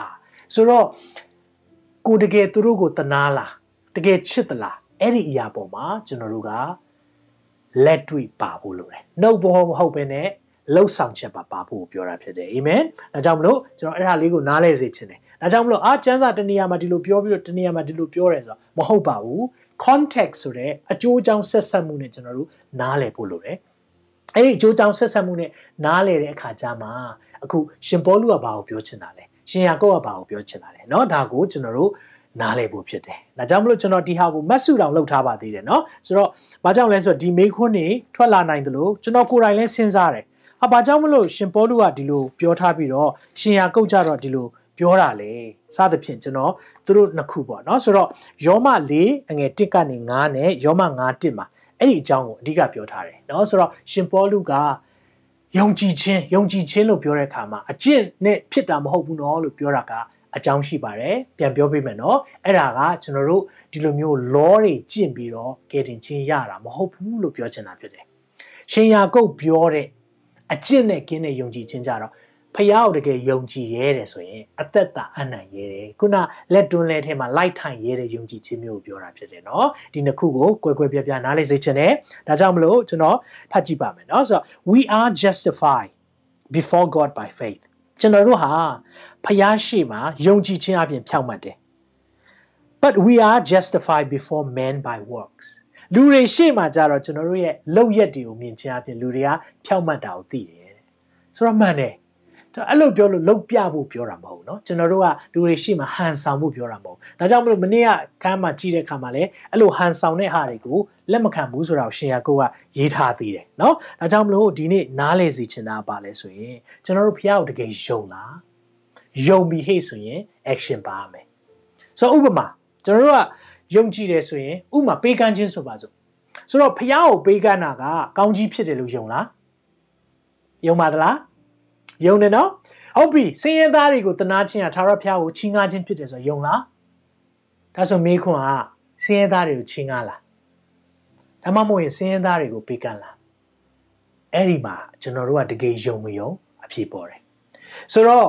ဆိုတော့ကိုတကယ်သူတို့ကိုတနာလားတကယ်ချစ်သလားအဲ့ဒီအရာပေါ်မှာကျွန်တော်တို့က လက်တွေ့ပါဖို့လိုတယ်နှုတ်ဘောမဟုတ်ပဲနဲ့လှုပ်ဆောင်ချက်ပါပါဖို့ပြောတာဖြစ်တယ်အာမင်ဒါကြောင့်မလို့ကျွန်တော်အဲ့ဒါလေးကိုနားလဲစေချင်တယ်ဒါကြောင့်မလို့အာကျမ်းစာတနေရာမှာဒီလိုပြောပြီးတော့တနေရာမှာဒီလိုပြောတယ်ဆိုတော့မဟုတ်ပါဘူး context ဆိုတဲ့အကျိုးအကြောင်းဆက်ဆက်မှုနဲ့ကျွန်တော်တို့နားလည်ဖို့လိုတယ်အဲ့ဒီအကျိုးအကြောင်းဆက်ဆက်မှုနဲ့နားလည်တဲ့အခါကျမှအခုရှင်ပေါလုကဘာကိုပြောချင်တာလဲရှင်ယာကုပ်ကဘာကိုပြောချင်တာလဲเนาะဒါကိုကျွန်တော်တို့ နားလည်ဖို့ဖြစ်တယ်။ဒါကြောင့်မလို့ကျွန်တော်ဒီဟာကိုမတ်စုတောင်လောက်ထားပါသေးတယ်နော်။ဆိုတော့ဘာကြောင့်လဲဆိုတော့ဒီမေခွန်းနေထွက်လာနိုင်တယ်လို့ကျွန်တော်ကိုယ်တိုင်လည်းစဉ်းစားတယ်။အဘာကြောင့်မလို့ရှင်ပေါလုကဒီလိုပြောထားပြီးတော့ရှင်ရာကုတ်ကြတော့ဒီလိုပြောတာလေ။စသဖြင့်ကျွန်တော်သူတို့နှစ်ခုပေါ့နော်။ဆိုတော့ယောမ၄အငယ်၁ကနေ9နဲ့ယောမ9 1မှာအဲ့ဒီအကြောင်းကိုအဓိကပြောထားတယ်နော်။ဆိုတော့ရှင်ပေါလုကယုံကြည်ခြင်းယုံကြည်ခြင်းလို့ပြောတဲ့အခါမှာအကျင့်နဲ့ဖြစ်တာမဟုတ်ဘူးနော်လို့ပြောတာက အကြောင်းရှိပါတယ်ပြန်ပြောပေးမယ်เนาะအဲ့ဒါကကျွန်တော်တို့ဒီလိုမျိုး law တွေကျင့်ပြီးတော့ကယ်တင်ခြင်းရတာမဟုတ်ဘူးလို့ပြောချင်တာဖြစ်တယ်ရှင်ယာကုတ်ပြောတဲ့အကျင့်နဲ့ကင်းတဲ့ယုံကြည်ခြင်းကြတော့ဖះကိုတကယ်ယုံကြည်ရဲတယ်ဆိုရင်အသက်တာအနိုင်ရဲတယ်ခုနလက်တွန်းလဲထဲမှာလိုက်ထိုင်ရဲတဲ့ယုံကြည်ခြင်းမျိုးကိုပြောတာဖြစ်တယ်เนาะဒီနှစ်ခုကိုကွယ်ကွယ်ပြားပြားနားလေစေချင်တယ်ဒါကြောင့်မလို့ကျွန်တော်ဖတ်ကြည့်ပါမယ်เนาะဆိုတော့ we are justified before God by faith ကျွန်တော်တို့ဟာ ဖះရှိမှာယုံကြည်ခြင်းအပြင်ဖြောက်မှတ်တယ် but we are justified before men by works လူတွေရှေ့မှာကြတော့ကျွန်တော်တို့ရဲ့လောက်ရက်တွေကိုမြင်ချင်းအပြင်လူတွေကဖြောက်မှတ်တာကိုသိတယ်တဲ့ဆိုတော့မှန်တယ်ဒါအဲ့လိုပြောလို့လောက်ပြဖို့ပြောတာမဟုတ်ဘူးเนาะကျွန်တော်တို့ကလူတွေရှေ့မှာဟန်ဆောင်ဖို့ပြောတာမဟုတ်ဒါကြောင့်မလို့မနေ့ကခန်းမှာကြည့်တဲ့ခါမှာလည်းအဲ့လိုဟန်ဆောင်တဲ့ဟာတွေကိုလက်မခံဘူးဆိုတာကိုရှင်ရကိုကရေးထားသေးတယ်เนาะဒါကြောင့်မလို့ဒီနေ့နားလေစီချင်တာပါလဲဆိုရင်ကျွန်တော်တို့ဖះကိုတကယ်ယုံလား ယုံပြီးဟဲ့ဆိုရင် action ပါမယ်ဆိုတော့ဥပမာကျွန်တော်တို့ကယုံကြည်တယ်ဆိုရင်ဥမာပေးကမ်းခြင်းဆိုပါစို့ဆိုတော့ဖះကိုပေးကမ်းတာကကောင်းကြီးဖြစ်တယ်လို့ယုံလားယုံပါသလားယုံတယ်နော်ဟုတ်ပြီစင်ရဲသားတွေကိုတနာချင်းကသာရဖျားကိုချင်းငါချင်းဖြစ်တယ်ဆိုယုံလားဒါဆိုမေးခွန်းကစင်ရဲသားတွေကိုချင်းငါလားဒါမှမဟုတ်ရင်စင်ရဲသားတွေကိုပေးကမ်းလားအဲ့ဒီမှာကျွန်တော်တို့ကတကယ်ယုံမယုံအဖြေပေါ်တယ်ဆိုတော့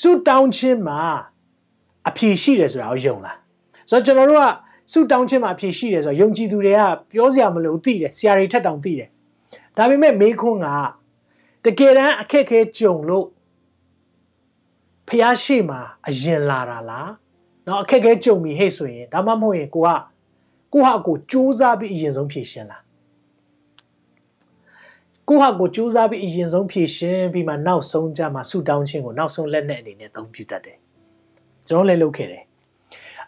စုတောင်းချင်းမှာအဖြေရှိတယ်ဆိုတာကိုယုံလားဆိုတော့ကျွန်တော်တို့ကစုတောင်းချင်းမှာအဖြေရှိတယ်ဆိုတော့ယုံကြည်သူတွေကပြောစရာမလိုသိတယ်ဆရာတွေထက်တောင်သိတယ်ဒါပေမဲ့မေးခွန်းကတကယ်တမ်းအခက်ခဲကြုံလို့ဖះရှိမှာအရင်လာတာလားเนาะအခက်ခဲကြုံပြီဟဲ့ဆိုရင်ဒါမှမဟုတ်ရင်ကိုကကိုဟာကိုစူးစမ်းပြီးအရင်ဆုံးဖြေရှင်းလား ကိုဟာကိုစူးစမ်းပြီးအရင်ဆုံးဖြေရှင်းပြီးမှနောက်ဆုံးကြမှာဆူတောင်းခြင်းကိုနောက်ဆုံးလက်နဲ့အနေနဲ့သုံးပြတတ်တယ်ကျွန်တော်လည်းလုပ်ခဲ့တယ်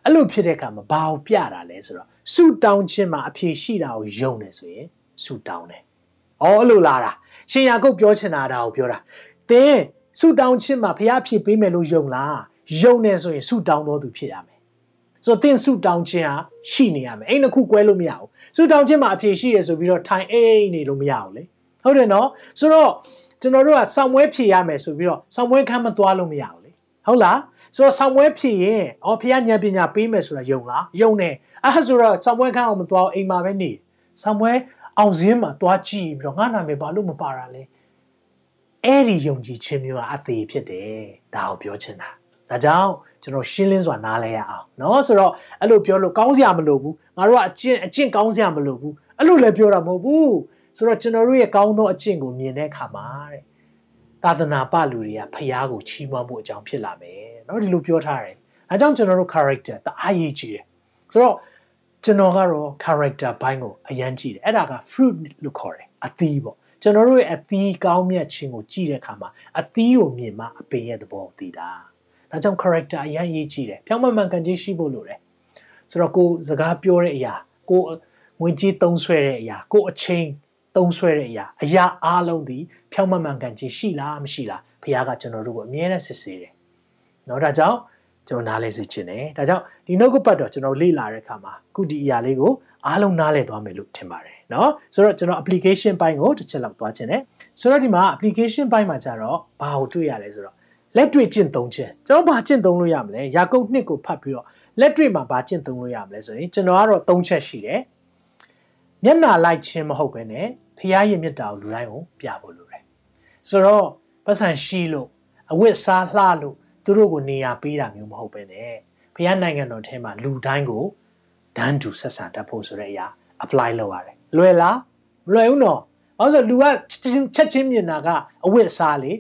အဲ့လိုဖြစ်တဲ့အခါမှာဘာကိုပြတာလဲဆိုတော့ဆူတောင်းခြင်းမှာအဖြေရှိတာကိုယုံတယ်ဆိုရင်ဆူတောင်းတယ်။အော်အဲ့လိုလာတာရှင်ယာကုတ်ပြောချင်တာဒါကိုပြောတာ။သင်ဆူတောင်းခြင်းမှာဖះဖြေပေးမယ်လို့ယုံလား။ယုံနေဆိုရင်ဆူတောင်းတော်သူဖြစ်ရမယ်။ဆိုတော့သင်ဆူတောင်းခြင်းဟာရှိနေရမယ်။အဲ့နှစ်ခုကွဲလို့မရဘူး။ဆူတောင်းခြင်းမှာအဖြေရှိတယ်ဆိုပြီးတော့ထိုင်အိတ်နေလို့မရဘူးလေ။ ဟုတ်တယ်နော်။ဆိုတော့ကျွန်တော်တို့ကဆောင်းမွဲဖြေရမယ်ဆိုပြီးတော့ဆောင်းမွဲခမ်းမသွားလို့မရဘူးလေ။ဟုတ်လား။ဆိုတော့ဆောင်းမွဲဖြေရင်အော်ဖះဉာဏ်ပညာပေးမယ်ဆိုတာယုံလား။ယုံတယ်။အဲ့ဆိုတော့ဆောင်းမွဲခမ်းအောင်မသွားအိမ်မှာပဲနေ။ဆောင်းမွဲအောင်စင်းမှာတွားကြည့်ပြီးတော့ငါနာမည်ဘာလို့မပါတာလဲအဲ့ဒီယုံကြည်ခြင်းမျိုးကအသေးဖြစ်တယ်ဒါကိုပြောချင်တာဒါကြောင့်ကျွန်တော်ရှင်းလင်းစွာနားလဲရအောင်เนาะဆိုတော့အဲ့လိုပြောလို့ကောင်းစရာမလိုဘူးငါတို့ကအကျင့်အကျင့်ကောင်းစရာမလိုဘူးအဲ့လိုလည်းပြောတာမဟုတ်ဘူး ဆိုတော့ကျွန်တော်တို့ရဲ့ကောင်းသောအကျင့်ကိုမြင်တဲ့အခါမှာတဲ့သာသနာပလူတွေကဖျားကိုချီးမွမ်းဖို့အကြောင်းဖြစ်လာမယ်เนาะဒီလိုပြောထားတယ်အဲကြောင့်ကျွန်တော်တို့ character တအားရေးကြည့်တယ်ဆိုတော့ကျွန်တော်ကတော့ character ဘိုင်းကိုအရန်ကြည့်တယ်အဲ့ဒါက fruit လို့ခေါ်တယ်အသီးပေါ့ကျွန်တော်တို့ရဲ့အသီးကောင်းမြတ်ခြင်းကိုကြည့်တဲ့အခါမှာအသီးကိုမြင်မှအပင်ရဲ့သဘောကိုသိတာဒါကြောင့် character အရန်ရေးကြည့်တယ်ဖြောင်းမှန်မှန်ကန်ကြီးရှိဖို့လိုတယ်ဆိုတော့ကိုစကားပြောတဲ့အရာကိုငွေကြေးသုံးဆွဲတဲ့အရာကိုအချိန် သုံးဆွဲတဲ့အရာအရာအားလုံးဒီဖြောင့်မမှန်ကန်ခြင်းရှိလားမရှိလားဘုရားကကျွန်တော်တို့ကိုအမြဲတမ်းစစ်ဆေးတယ်။နော်ဒါကြောင့်ကျွန်တော်နားလဲစေချင်တယ်။ဒါကြောင့်ဒီနှုတ်ကပတ်တော်ကျွန်တော်လေ့လာတဲ့အခါမှာခုဒီအရာလေးကိုအားလုံးနားလဲသွားမယ်လို့ထင်ပါတယ်နော်။ဆိုတော့ကျွန်တော် application ပိုင်းကိုတစ်ချက်လောက်သွားချင်တယ်။ဆိုတော့ဒီမှာ application ပိုင်းမှာကျတော့ဘာကိုတွေ့ရလဲဆိုတော့လက်တွေ့ကျင့်သုံးခြင်းကျွန်တော်ဘာကျင့်သုံးလို့ရမလဲ။ယာကုပ်နှစ်ကိုဖတ်ပြီးတော့လက်တွေ့မှာဘာကျင့်သုံးလို့ရမလဲဆိုရင်ကျွန်တော်ကတော့၃ချက်ရှိတယ်။မျက်နာလိုက်ခြင်းမဟုတ်ဘဲနဲ့ ဖျားရည်မြတ်တာကိုလူတိုင်းကိုပြဖို့လိုတယ်ဆိုတော့ပတ်စံရှိလို့အဝတ်စားလှလို့သူတို့ကိုနေရာပေးတာမျိုးမဟုတ်ပဲနဲ့ဖျားနိုင်ငံတော်ထဲမှာလူတိုင်းကိုဒန်းတူဆက်ဆံတတ်ဖို့ဆိုတဲ့အရာ apply လုပ်ရတယ်လွယ်လားမလွယ်ဘူးနော်ဘာလို့ဆိုလူကချက်ချင်းမြင်တာကအဝတ်အစားလေ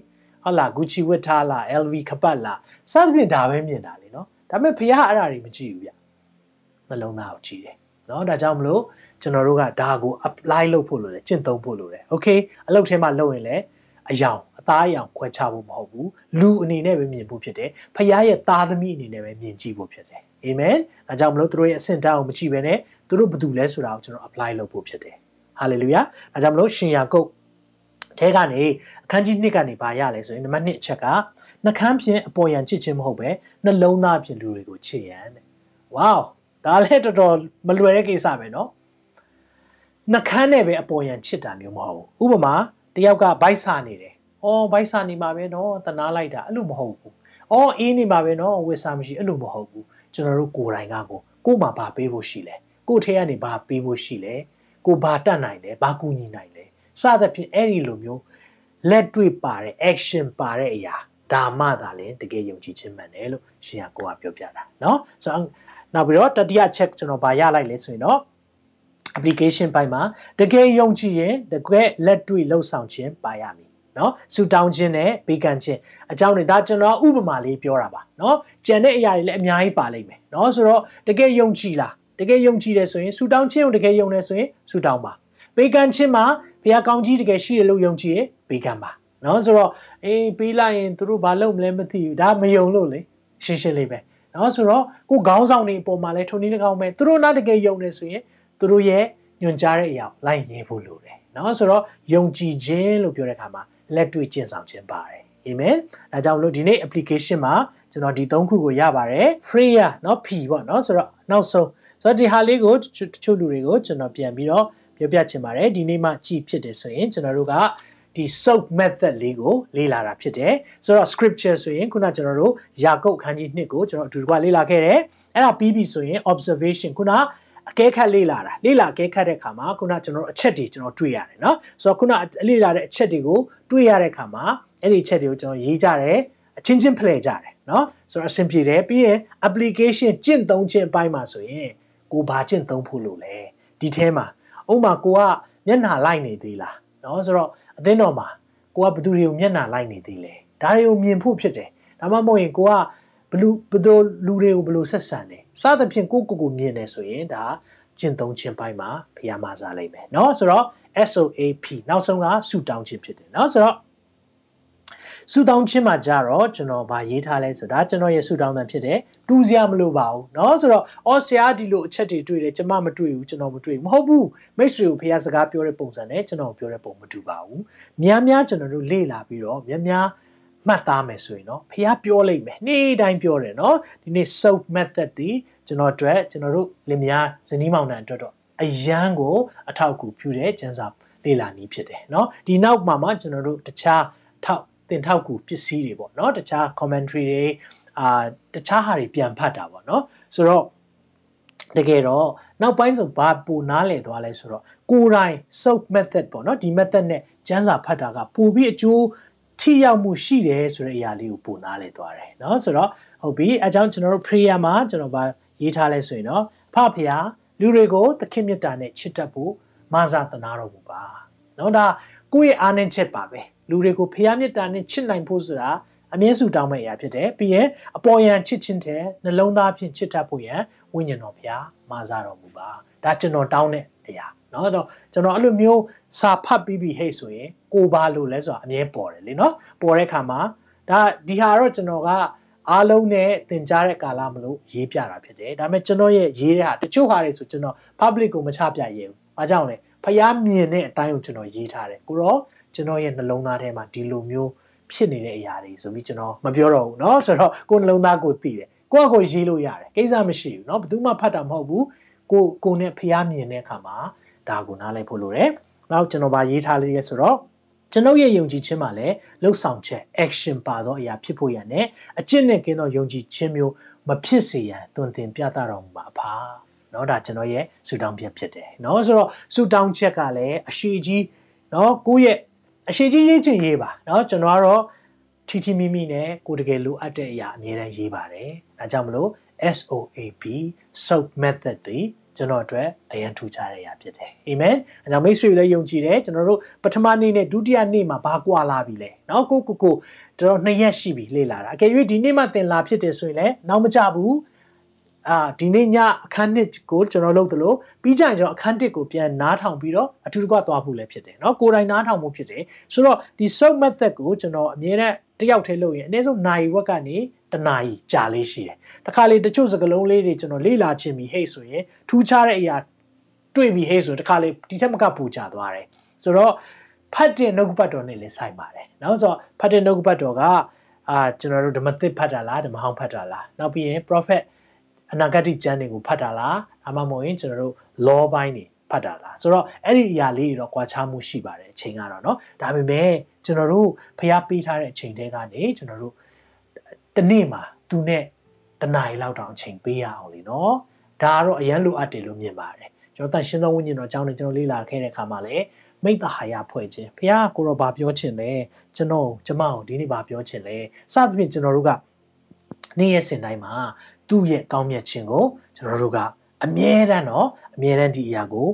ဟုတ်လား Gucci ဝတ်ထားလား LV ခပတ်လားစသဖြင့်ဒါပဲမြင်တာလေနော်ဒါပေမဲ့ဖះအဲ့ဒါတွေမကြည့်ဘူးဗျနှလုံးသားကိုကြည့်တယ်နော်ဒါကြောင့်မလို့ ကျွန်တော်တို့ကဒါကို apply လုပ်ဖို့လိုတယ်ကျင့်သုံးဖို့လိုတယ် okay အလုပ်ထဲမှာလုပ်ရင်လည်းအယောင်အသားအယောင်ခွဲခြားဖို့မဟုတ်ဘူးလူအနေနဲ့ပဲမြင်ဖို့ဖြစ်တယ်ဖះရဲ့သားသမီးအနေနဲ့ပဲမြင်ကြည့်ဖို့ဖြစ်တယ်အာမင်ဒါကြောင့်မလို့သူတို့ရဲ့အဆင့်တန်းကိုမကြည့်ဘဲနဲ့သူတို့ဘာတူလဲဆိုတာကိုကျွန်တော် apply လုပ်ဖို့ဖြစ်တယ်ဟာလေလုယာဒါကြောင့်မလို့ရှင်ယာကုတ်ထဲကနေအခန်းကြီး1ကနေပါရလဲဆိုရင်နံပါတ်1အချက်ကနှကန်းဖြင့်အပေါ်ယံချစ်ခြင်းမဟုတ်ပဲနှလုံးသားဖြင့်လူတွေကိုချစ်ရန်တဲ့ဝေါဒါလည်းတော်တော်မလွယ်တဲ့ကိစ္စပဲเนาะ နှကန်းနဲ့ပဲအပေါ်ယံချစ်တာမျိုးမဟုတ်ဘူးဥပမာတယောက်ကဘိုက်စာနေတယ်။အော်ဘိုက်စာနေမှာပဲเนาะတနာလိုက်တာအဲ့လိုမဟုတ်ဘူး။အော်အေးနေမှာပဲเนาะဝစ်စာမရှိအဲ့လိုမဟုတ်ဘူး။ကျွန်တော်တို့ကိုယ်တိုင်ကကိုကို့မှာဘာပေးဖို့ရှိလဲ။ကို့ထဲကနေဘာပေးဖို့ရှိလဲ။ကိုဘာတတ်နိုင်လဲ။ဘာကူညီနိုင်လဲ။စသဖြင့်အဲ့ဒီလိုမျိုးလက်တွေ့ပါတဲ့ action ပါတဲ့အရာဒါမှသာလင်တကယ်ယုံကြည်ခြင်းမှန်တယ်လို့ရှင်ကကိုကပြောပြတာเนาะဆိုတော့နောက်ပြီးတော့တတိယ check ကျွန်တော်ဗာရလိုက်လဲဆိုရင်တော့ application ပိုင်းမှာတကယ်ယုံကြည်ရင်တကယ်လက်တွေ့လှုပ်ဆောင်ခြင်းပါရမည်နော်ဆူတောင်းခြင်းနဲ့ဘေးကန့်ခြင်းအကြောင်းတွေဒါကျွန်တော်ဥပမာလေးပြောတာပါနော်ကြံတဲ့အရာတွေလည်းအများကြီးပါလိမ့်မယ်နော်ဆိုတော့တကယ်ယုံကြည်လားတကယ်ယုံကြည်တယ်ဆိုရင်ဆူတောင်းခြင်းကိုတကယ်ယုံတယ်ဆိုရင်ဆူတောင်းပါဘေးကန့်ခြင်းမှာဘုရားကောင်းကြီးတကယ်ရှိတယ်လို့ယုံကြည်ရင်ဘေးကန့်ပါနော်ဆိုတော့အေးပေးလိုက်ရင်သူတို့ဘာလုပ်မလဲမသိဘူးဒါမယုံလို့လေရှင်းရှင်းလေးပဲနော်ဆိုတော့ကိုခေါင်းဆောင်နေအပေါ်မှာလဲထုံနေတကောင်ပဲသူတို့နားတကယ်ယုံတယ်ဆိုရင် သူတို့ရဲ့ညွန်ကြားတဲ့အရာလိုက်ရဲဖို့လိုတယ်เนาะဆိုတော့ယုံကြည်ခြင်းလို့ပြောတဲ့အခါမှာလက်တွေ့ကျင့်ဆောင်ခြင်းပါတယ်အာမင်ဒါကြောင့်မလို့ဒီနေ့ application မှာကျွန်တော်ဒီ၃ခုကိုရပါတယ် prayer เนาะ P ပေါ့เนาะဆိုတော့နောက်ဆုံးဆိုတော့ဒီဟာလေးကိုတချို့လူတွေကိုကျွန်တော်ပြန်ပြီးတော့ပြောပြချင်ပါတယ်ဒီနေ့မှကြည်ဖြစ်တယ်ဆိုရင်ကျွန်တော်တို့က ဒီ soak method လေးကိုလေ့လာတာဖြစ်တယ်ဆိုတော့ scripture ဆိုရင်ခုနကျွန်တော်တို့ယာကုပ်ခန်းကြီး1ကိုကျွန်တော်အတူတကွလေ့လာခဲ့တယ်အဲ့ဒါပြီးပြီဆိုရင် observation ခုန အကဲခတ်လေ့လာတာလေ့လာအကဲခတ်တဲ့အခါမှာခုနကျွန်တော်အချက်တွေကျွန်တော်တွေ့ရတယ်เนาะဆိုတော့ခုနလေ့လာတဲ့အချက်တွေကိုတွေ့ရတဲ့အခါမှာအဲ့ဒီအချက်တွေကိုကျွန်တော်ရေးကြတယ်အချင်းချင်းဖလှယ်ကြတယ်เนาะဆိုတော့အဆင်ပြေတယ်ပြီးရင် application ကျင့်သုံးခြင်းအပိုင်းမှာဆိုရင်ကိုဘာကျင့်သုံးဖို့လို့လဲဒီထဲမှာဥပမာကိုကမျက်နှာလိုက်နေသေးလားเนาะဆိုတော့အသင်းတော်မှာကိုကဘသူတွေကိုမျက်နှာလိုက်နေသေးလဲဒါတွေကိုမြင်ဖို့ဖြစ်တယ်ဒါမှမဟုတ်ရင်ကိုကဘလူဘယ်လိုလူတွေကိုဘယ်လိုဆက်ဆံတယ် စသဖြင့်ကိုကိုကိုမြင်တယ်ဆိုရင်ဒါကျင့်သုံးခြင်းပိုင်းမှာဖျားမစားလိုက်မယ်เนาะဆိုတော့ SOAP နောက်ဆုံးကဆူတောင်းခြင်းဖြစ်တယ်เนาะဆိုတော့ဆူတောင်းခြင်းမှာကြတော့ကျွန်တော်ဗာရေးထားလဲဆိုတာကျွန်တော်ရဲ့ဆူတောင်းတဲ့ဖြစ်တယ်တူးစရာမလိုပါဘူးเนาะဆိုတော့အော်ဆရာဒီလိုအချက်တွေတွေ့တယ်ကျွန်မမတွေ့ဘူးကျွန်တော်မတွေ့ဘူးမဟုတ်ဘူးမိတ်ဆွေကိုဖះစကားပြောတဲ့ပုံစံနဲ့ကျွန်တော်ပြောတဲ့ပုံမတူပါဘူးများများကျွန်တော်တို့လေ့လာပြီးတော့များများ မှတ်သားမယ်ဆိုရင်เนาะဖះပြောလိုက်မယ်နေ့တိုင်းပြောတယ်เนาะဒီနေ့ soap method ဒီကျွန်တော်အတွက်ကျွန်တော်တို့လင်မယားဇနီးမောင်နှံအတွက်တော့အရန်ကို အထောက်အကူပြုတဲ့ကျန်းစာလေ့လာနည်းဖြစ်တယ်เนาะဒီနောက်မှာမှကျွန်တော်တို့တခြားထောက်တင်ထောက်ကူပစ္စည်းတွေပေါ့เนาะတခြား commentary တွေအာတခြားဟာတွေပြန်ဖတ်တာပေါ့เนาะဆိုတော့တကယ်တော့နောက်ပိုင်းဆိုဘာပူနားလည်သွားလဲဆိုတော့ကိုယ်တိုင် soap method ပေါ့เนาะဒီ method နဲ့ကျန်းစာဖတ်တာကပိုပြီးအကျိုး ထိရောက်မှုရှိတယ်ဆိုတဲ့အရာလေးကိုပိုနားလည်သွားတယ်เนาะဆိုတော့ဟုတ်ပြီအဲကြောင့်ကျွန်တော်တို့ prayer မှာကျွန်တော်ဗာရေးထားလဲဆိုရင်တော့ဖဖျားလူတွေကိုသခင်မေတ္တာနဲ့ချစ်တတ်ဖို့မဆာတနာတော်မူပါเนาะဒါကိုယ့်ရဲ့အားနည်းချက်ပါပဲလူတွေကိုဖျားမေတ္တာနဲ့ချစ်နိုင်ဖို့ဆိုတာအမြဲစုတောင်းမဲ့အရာဖြစ်တယ်ပြီးရင်အပေါ်ယံချစ်ချင်းတဲ့နှလုံးသားဖြင့်ချစ်တတ်ဖို့ရန်ဝိညာဉ်တော်ဖျားမဆာတော်မူပါဒါကျွန်တော်တောင်းတဲ့အရာ เนาะတော့ကျွန်တော်အဲ့လိုမျိုးစာဖတ်ပြီးပြီဟဲ့ဆိုရင်ကိုပါလို့လဲဆိုတာအမြဲပေါ်တယ်လေเนาะပေါ်တဲ့ခါမှာဒါဒီဟာတော့ကျွန်တော်ကအားလုံးနဲ့သင်ကြားတဲ့ကာလမလို့ရေးပြတာဖြစ်တယ်ဒါပေမဲ့ကျွန်တော်ရဲ့ရေးတဲ့ဟာတချို့ဟာတွေဆိုကျွန်တော် public ကိုမချပြရဲဘူး။ဘာကြောင့်လဲဖျားမြင်တဲ့အတိုင်းကိုကျွန်တော်ရေးထားတယ်ကိုတော့ကျွန်တော်ရဲ့နှလုံးသားထဲမှာဒီလိုမျိုးဖြစ်နေတဲ့အရာတွေဆိုပြီးကျွန်တော်မပြောတော့ဘူးเนาะဆိုတော့ကိုနှလုံးသားကိုသိတယ်ကိုကကိုရေးလို့ရတယ်ကိစ္စမရှိဘူးเนาะဘယ်သူမှဖတ်တာမဟုတ်ဘူးကိုကိုနဲ့ဖျားမြင်တဲ့အခါမှာ ဒါကိုနားလည်ဖို့လိုတယ်။နောက်ကျွန်တော်ပါရေးထားလေးရဲ့ဆိုတော့ကျွန်ုပ်ရဲ့ယုံကြည်ခြင်းမှာလည်းလှုပ်ဆောင်ချက် action ပါသောအရာဖြစ်ဖို့ရန်နဲ့အကျင့်နဲ့ကင်းသောယုံကြည်ခြင်းမျိုးမဖြစ်စေရန်တွင်တင်ပြသတော်မူပါအဖာ။နော်ဒါကျွန်တော်ရဲ့ဆူတောင်းချက်ဖြစ်တယ်။နော်ဆိုတော့ဆူတောင်းချက်ကလည်းအရှိကြီးနော်ကိုယ့်ရဲ့အရှိကြီးရေးချင်ရေးပါနော်ကျွန်တော်ကတော့ထီထီမိမိနဲ့ကိုတကယ်လိုအပ်တဲ့အရာအများတန်းရေးပါတယ်။ဒါကြောင့်မလို့ SOAP soap method တွေ ကျွန်တော်အတွက်အရန်ထူခြားတဲ့အရာဖြစ်တယ်အာမင်အဲကြောင့်မိတ်ဆွေလည်းယုံကြည်တယ်ကျွန်တော်တို့ပထမနေ့နဲ့ဒုတိယနေ့မှာဘာကွာလာပြီလဲเนาะကိုကိုကိုကျွန်တော်နှစ်ရက်ရှိပြီလေ့လာတာအကယ်၍ဒီနေ့မှသင်လာဖြစ်တယ်ဆိုရင်လည်းနောက်မကြဘူးအာဒီနေ့ညအခန်း1ကိုကျွန်တော်လုပ်သလိုပြီးကြရင်ကျွန်တော်အခန်း1ကိုပြန်နားထောင်ပြီးတော့အထူးတကွသွားဖို့လည်းဖြစ်တယ်เนาะကိုယ်တိုင်နားထောင်မှုဖြစ်တယ်ဆိုတော့ဒီ soap method ကိုကျွန်တော်အမြဲတမ်းတယောက်တည်းလုပ်ရင်အနည်းဆုံးနိုင်ဝက်ကနေ တနာရီကြာလေးရှိတယ်တခါလေတချို့စကလုံးလေးတွေကျွန်တော်လေ့လာခြင်းပြီးဟဲ့ဆိုရင်ထူးခြားတဲ့အရာတွေ့ပြီးဟဲ့ဆိုတခါလေဒီထက်မကပူကြသွားတယ်ဆိုတော့ဖတ်တဲ့နှုတ်ပတ်တော်နဲ့လည်းဆိုင်ပါတယ်เนาะဆိုတော့ဖတ်တဲ့နှုတ်ပတ်တော်ကအာကျွန်တော်တို့ဓမ္မသစ်ဖတ်တာလားဓမ္မဟောင်းဖတ်တာလားနောက်ပြီးရင် prophet အနာဂတ်ကျမ်းတွေကိုဖတ်တာလားဒါမှမဟုတ်ရင်ကျွန်တော်တို့ law ပိုင်းတွေဖတ်တာလားဆိုတော့အဲ့ဒီအရာလေးတွေတော့ကွာခြားမှုရှိပါတယ်အချိန်ကတော့เนาะဒါပေမဲ့ကျွန်တော်တို့ဖျားပေးထားတဲ့အချိန်တွေကနေကျွန်တော်တို့ တနေ့မှာသူနဲ့တနားရီလောက်တောင်အချိန်ပေးရအောင်လीเนาะဒါကတော့အရန်လိုအပ်တယ်လို့မြင်ပါတယ်ကျွန်တော်တန်ရှင်းသောဝိညာဉ်တော်အကြောင်းနဲ့ကျွန်တော်လေ့လာခဲ့တဲ့အခါမှာလည်းမိတ္တဟာယဖွဲ့ခြင်းဖခင်ကိုတော့ဗာပြောချင်လဲကျွန်တော်ကျမကိုဒီနေ့ဗာပြောချင်လဲစသဖြင့်ကျွန်တော်တို့ကနေ့ရက်စဉ်တိုင်းမှာသူ့ရဲ့ကောင်းမြတ်ခြင်းကိုကျွန်တော်တို့ကအမြဲတမ်းတော့အမြဲတမ်းဒီအရာကို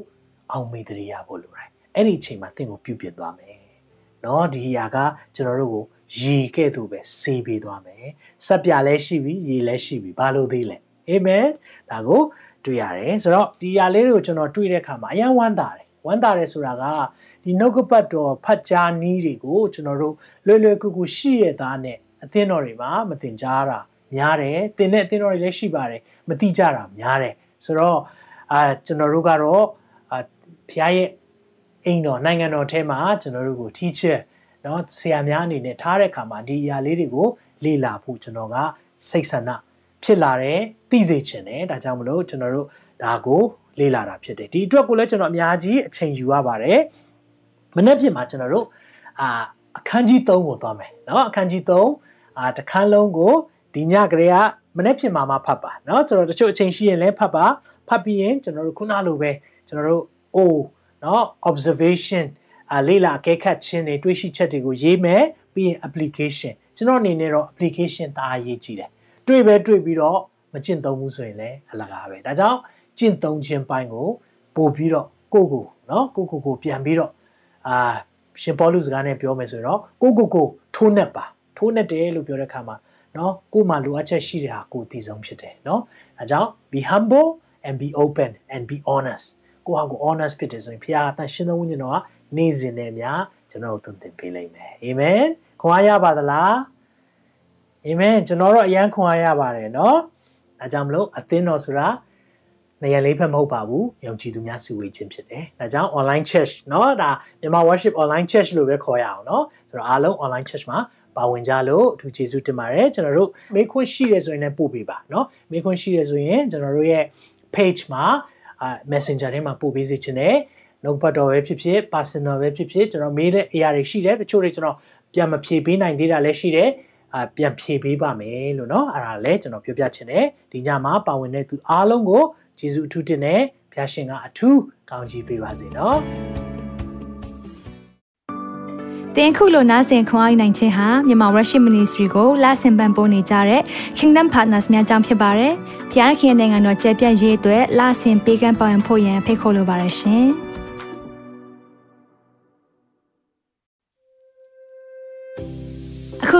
အောင်မေ့တရရဖို့လိုတယ်အဲ့ဒီအချိန်မှာသင်ကိုပြုပြင်သွားမယ်เนาะဒီအရာကကျွန်တော်တို့ကို ရေကဲ့သို့ပဲဆေးပေးသွားမယ်စက်ပြလည်းရှိပြီရေလည်းရှိပြီဘာလို့သေးလဲအာမင်ဒါကိုတွေ့ရတယ်ဆိုတော့ဒီအရာလေးတွေကိုကျွန်တော်တွေ့တဲ့အခါမှာအယံဝမ်းသာတယ်ဝမ်းသာတယ်ဆိုတာကဒီနှုတ်ကပတ်တော်ဖတ်ကြားနည်းတွေကိုကျွန်တော်တို့လွယ်လွယ်ကူကူရှိရသားနဲ့အသင်းတော်တွေမှာမတင်ကြားတာများတယ်တင်တဲ့အသင်းတော်တွေလည်းရှိပါတယ်မတိကြတာများတယ်ဆိုတော့အာကျွန်တော်တို့ကတော့အာဖခင်ရဲ့အိမ်တော်နိုင်ငံတော်ထဲမှာကျွန်တော်တို့ကို teacher เนาะဆရာများအနေနဲ့ထားတဲ့အခါမှာဒီအရာလေးတွေကိုလေ့လာဖို့ကျွန်တော်ကစိတ်ဆန္ဒဖြစ်လာတယ်သိစေချင်တယ်ဒါကြောင့်မလို့ကျွန်တော်တို့ဒါကိုလေ့လာတာဖြစ်တယ်ဒီအတွက်ကိုလည်းကျွန်တော်အများကြီးအချိန်ယူရပါတယ်မနေ့ပြင်မှာကျွန်တော်တို့ အာအခန်းကြီး3ကိုသွားမယ်เนาะအခန်းကြီး3အာတစ်ခန်းလုံးကိုဒီညကလေးကမနေ့ဖြစ်မှာမှဖတ်ပါเนาะဆိုတော့တချို့အချိန်ရှိရင်လည်းဖတ်ပါဖတ်ပြီးရင်ကျွန်တော်တို့ခုနလိုပဲကျွန်တော်တို့ O เนาะ observation အ လေ့လာအကဲခတ်ခြင်းတွေတွေးရှိချက်တွေကိုရေးမယ်ပြီးရင် application ကျွန်တော်အနေနဲ့တော့ application တားရေးကြည့်တယ်တွေ့ပဲတွေ့ပြီးတော့မကျင့်သုံးဘူးဆိုရင်လည်းအလကားပဲဒါကြောင့်ကျင့်သုံးခြင်းပိုင်းကိုပို့ပြီးတော့ကိုကိုနော်ကိုကိုကိုပြန်ပြီးတော့အာရှင်ပေါလုစကားနဲ့ပြောမယ်ဆိုရင်တော့ကိုကိုကိုထိုးနှက်ပါထိုးနှက်တယ်လို့ပြောတဲ့အခါမှာနော်ကိုမှလိုအပ်ချက်ရှိတဲ့ဟာကိုတည်ဆုံးဖြစ်တယ်နော်အဲကြောင့် be humble and be open and be honest ကိုဟာကို honest ဖြစ်တယ်ဆိုရင်ဖခင်အသင်ရှင်သောဝိညာဉ်တော်က နေ့စဉ်နဲ့များကျွန်တော်တို့သင်သင်ပေးလိမ့်မယ်အာမင်ခွန်အားရပါသလားအာမင်ကျွန်တော်တို့အရန်ခွန်အားရပါတယ်เนาะဒါကြောင့်မလို့အသင်းတော်ဆိုတာနေရာလေးဖက်မဟုတ်ပါဘူးယုံကြည်သူများစုဝေးခြင်းဖြစ်တယ်။ဒါကြောင့် online church เนาะဒါမြန်မာ worship online church လို့ပဲခေါ်ရအောင်เนาะဆိုတော့အားလုံး online church မှာပါဝင်ကြလို့အထူးကျေးဇူးတင်ပါတယ်ကျွန်တော်တို့မေးခွန်းရှိတယ်ဆိုရင်လည်းပို့ပေးပါเนาะမေးခွန်းရှိတယ်ဆိုရင်ကျွန်တော်တို့ရဲ့ page မှာအာ messenger ထဲမှာပို့ပေးစီခြင်းနဲ့ နှုတ်ပတ်တော်ပဲဖြစ်ဖြစ် personal ပဲဖြစ်ဖြစ်ကျွန်တော်မေးတဲ့အရာတွေရှိတယ်တချို့တွေကျွန်တော်ပြန်မဖြေပေးနိုင်သေးတာလည်းရှိတယ်အာပြန်ဖြေပေးပါမယ်လို့เนาะအဲ့ဒါလည်းကျွန်တော်ပြောပြချင်တယ်ဒီညမှာပါဝင်တဲ့သူအားလုံးကိုကျေးဇူးအထူးတင်တယ်ဖျားရှင်ကအထူးကောင်းချီးပေးပါစေเนาะတင်ခုလိုနာဆင်ခွန်အားနိုင်ခြင်းဟာမြန်မာ Worship Ministry ကိုလာဆင်ပန်ပိုးနေကြတဲ့ Kingdom Partners များအကြောင်းဖြစ်ပါတယ်။ဖျားခင်နိုင်ငံတော်ကျယ်ပြန့်ရေးအတွက်လာဆင်ပေးကမ်းပောင်းဖို့ရန်ဖိတ်ခေါ်လိုပါတယ်ရှင်။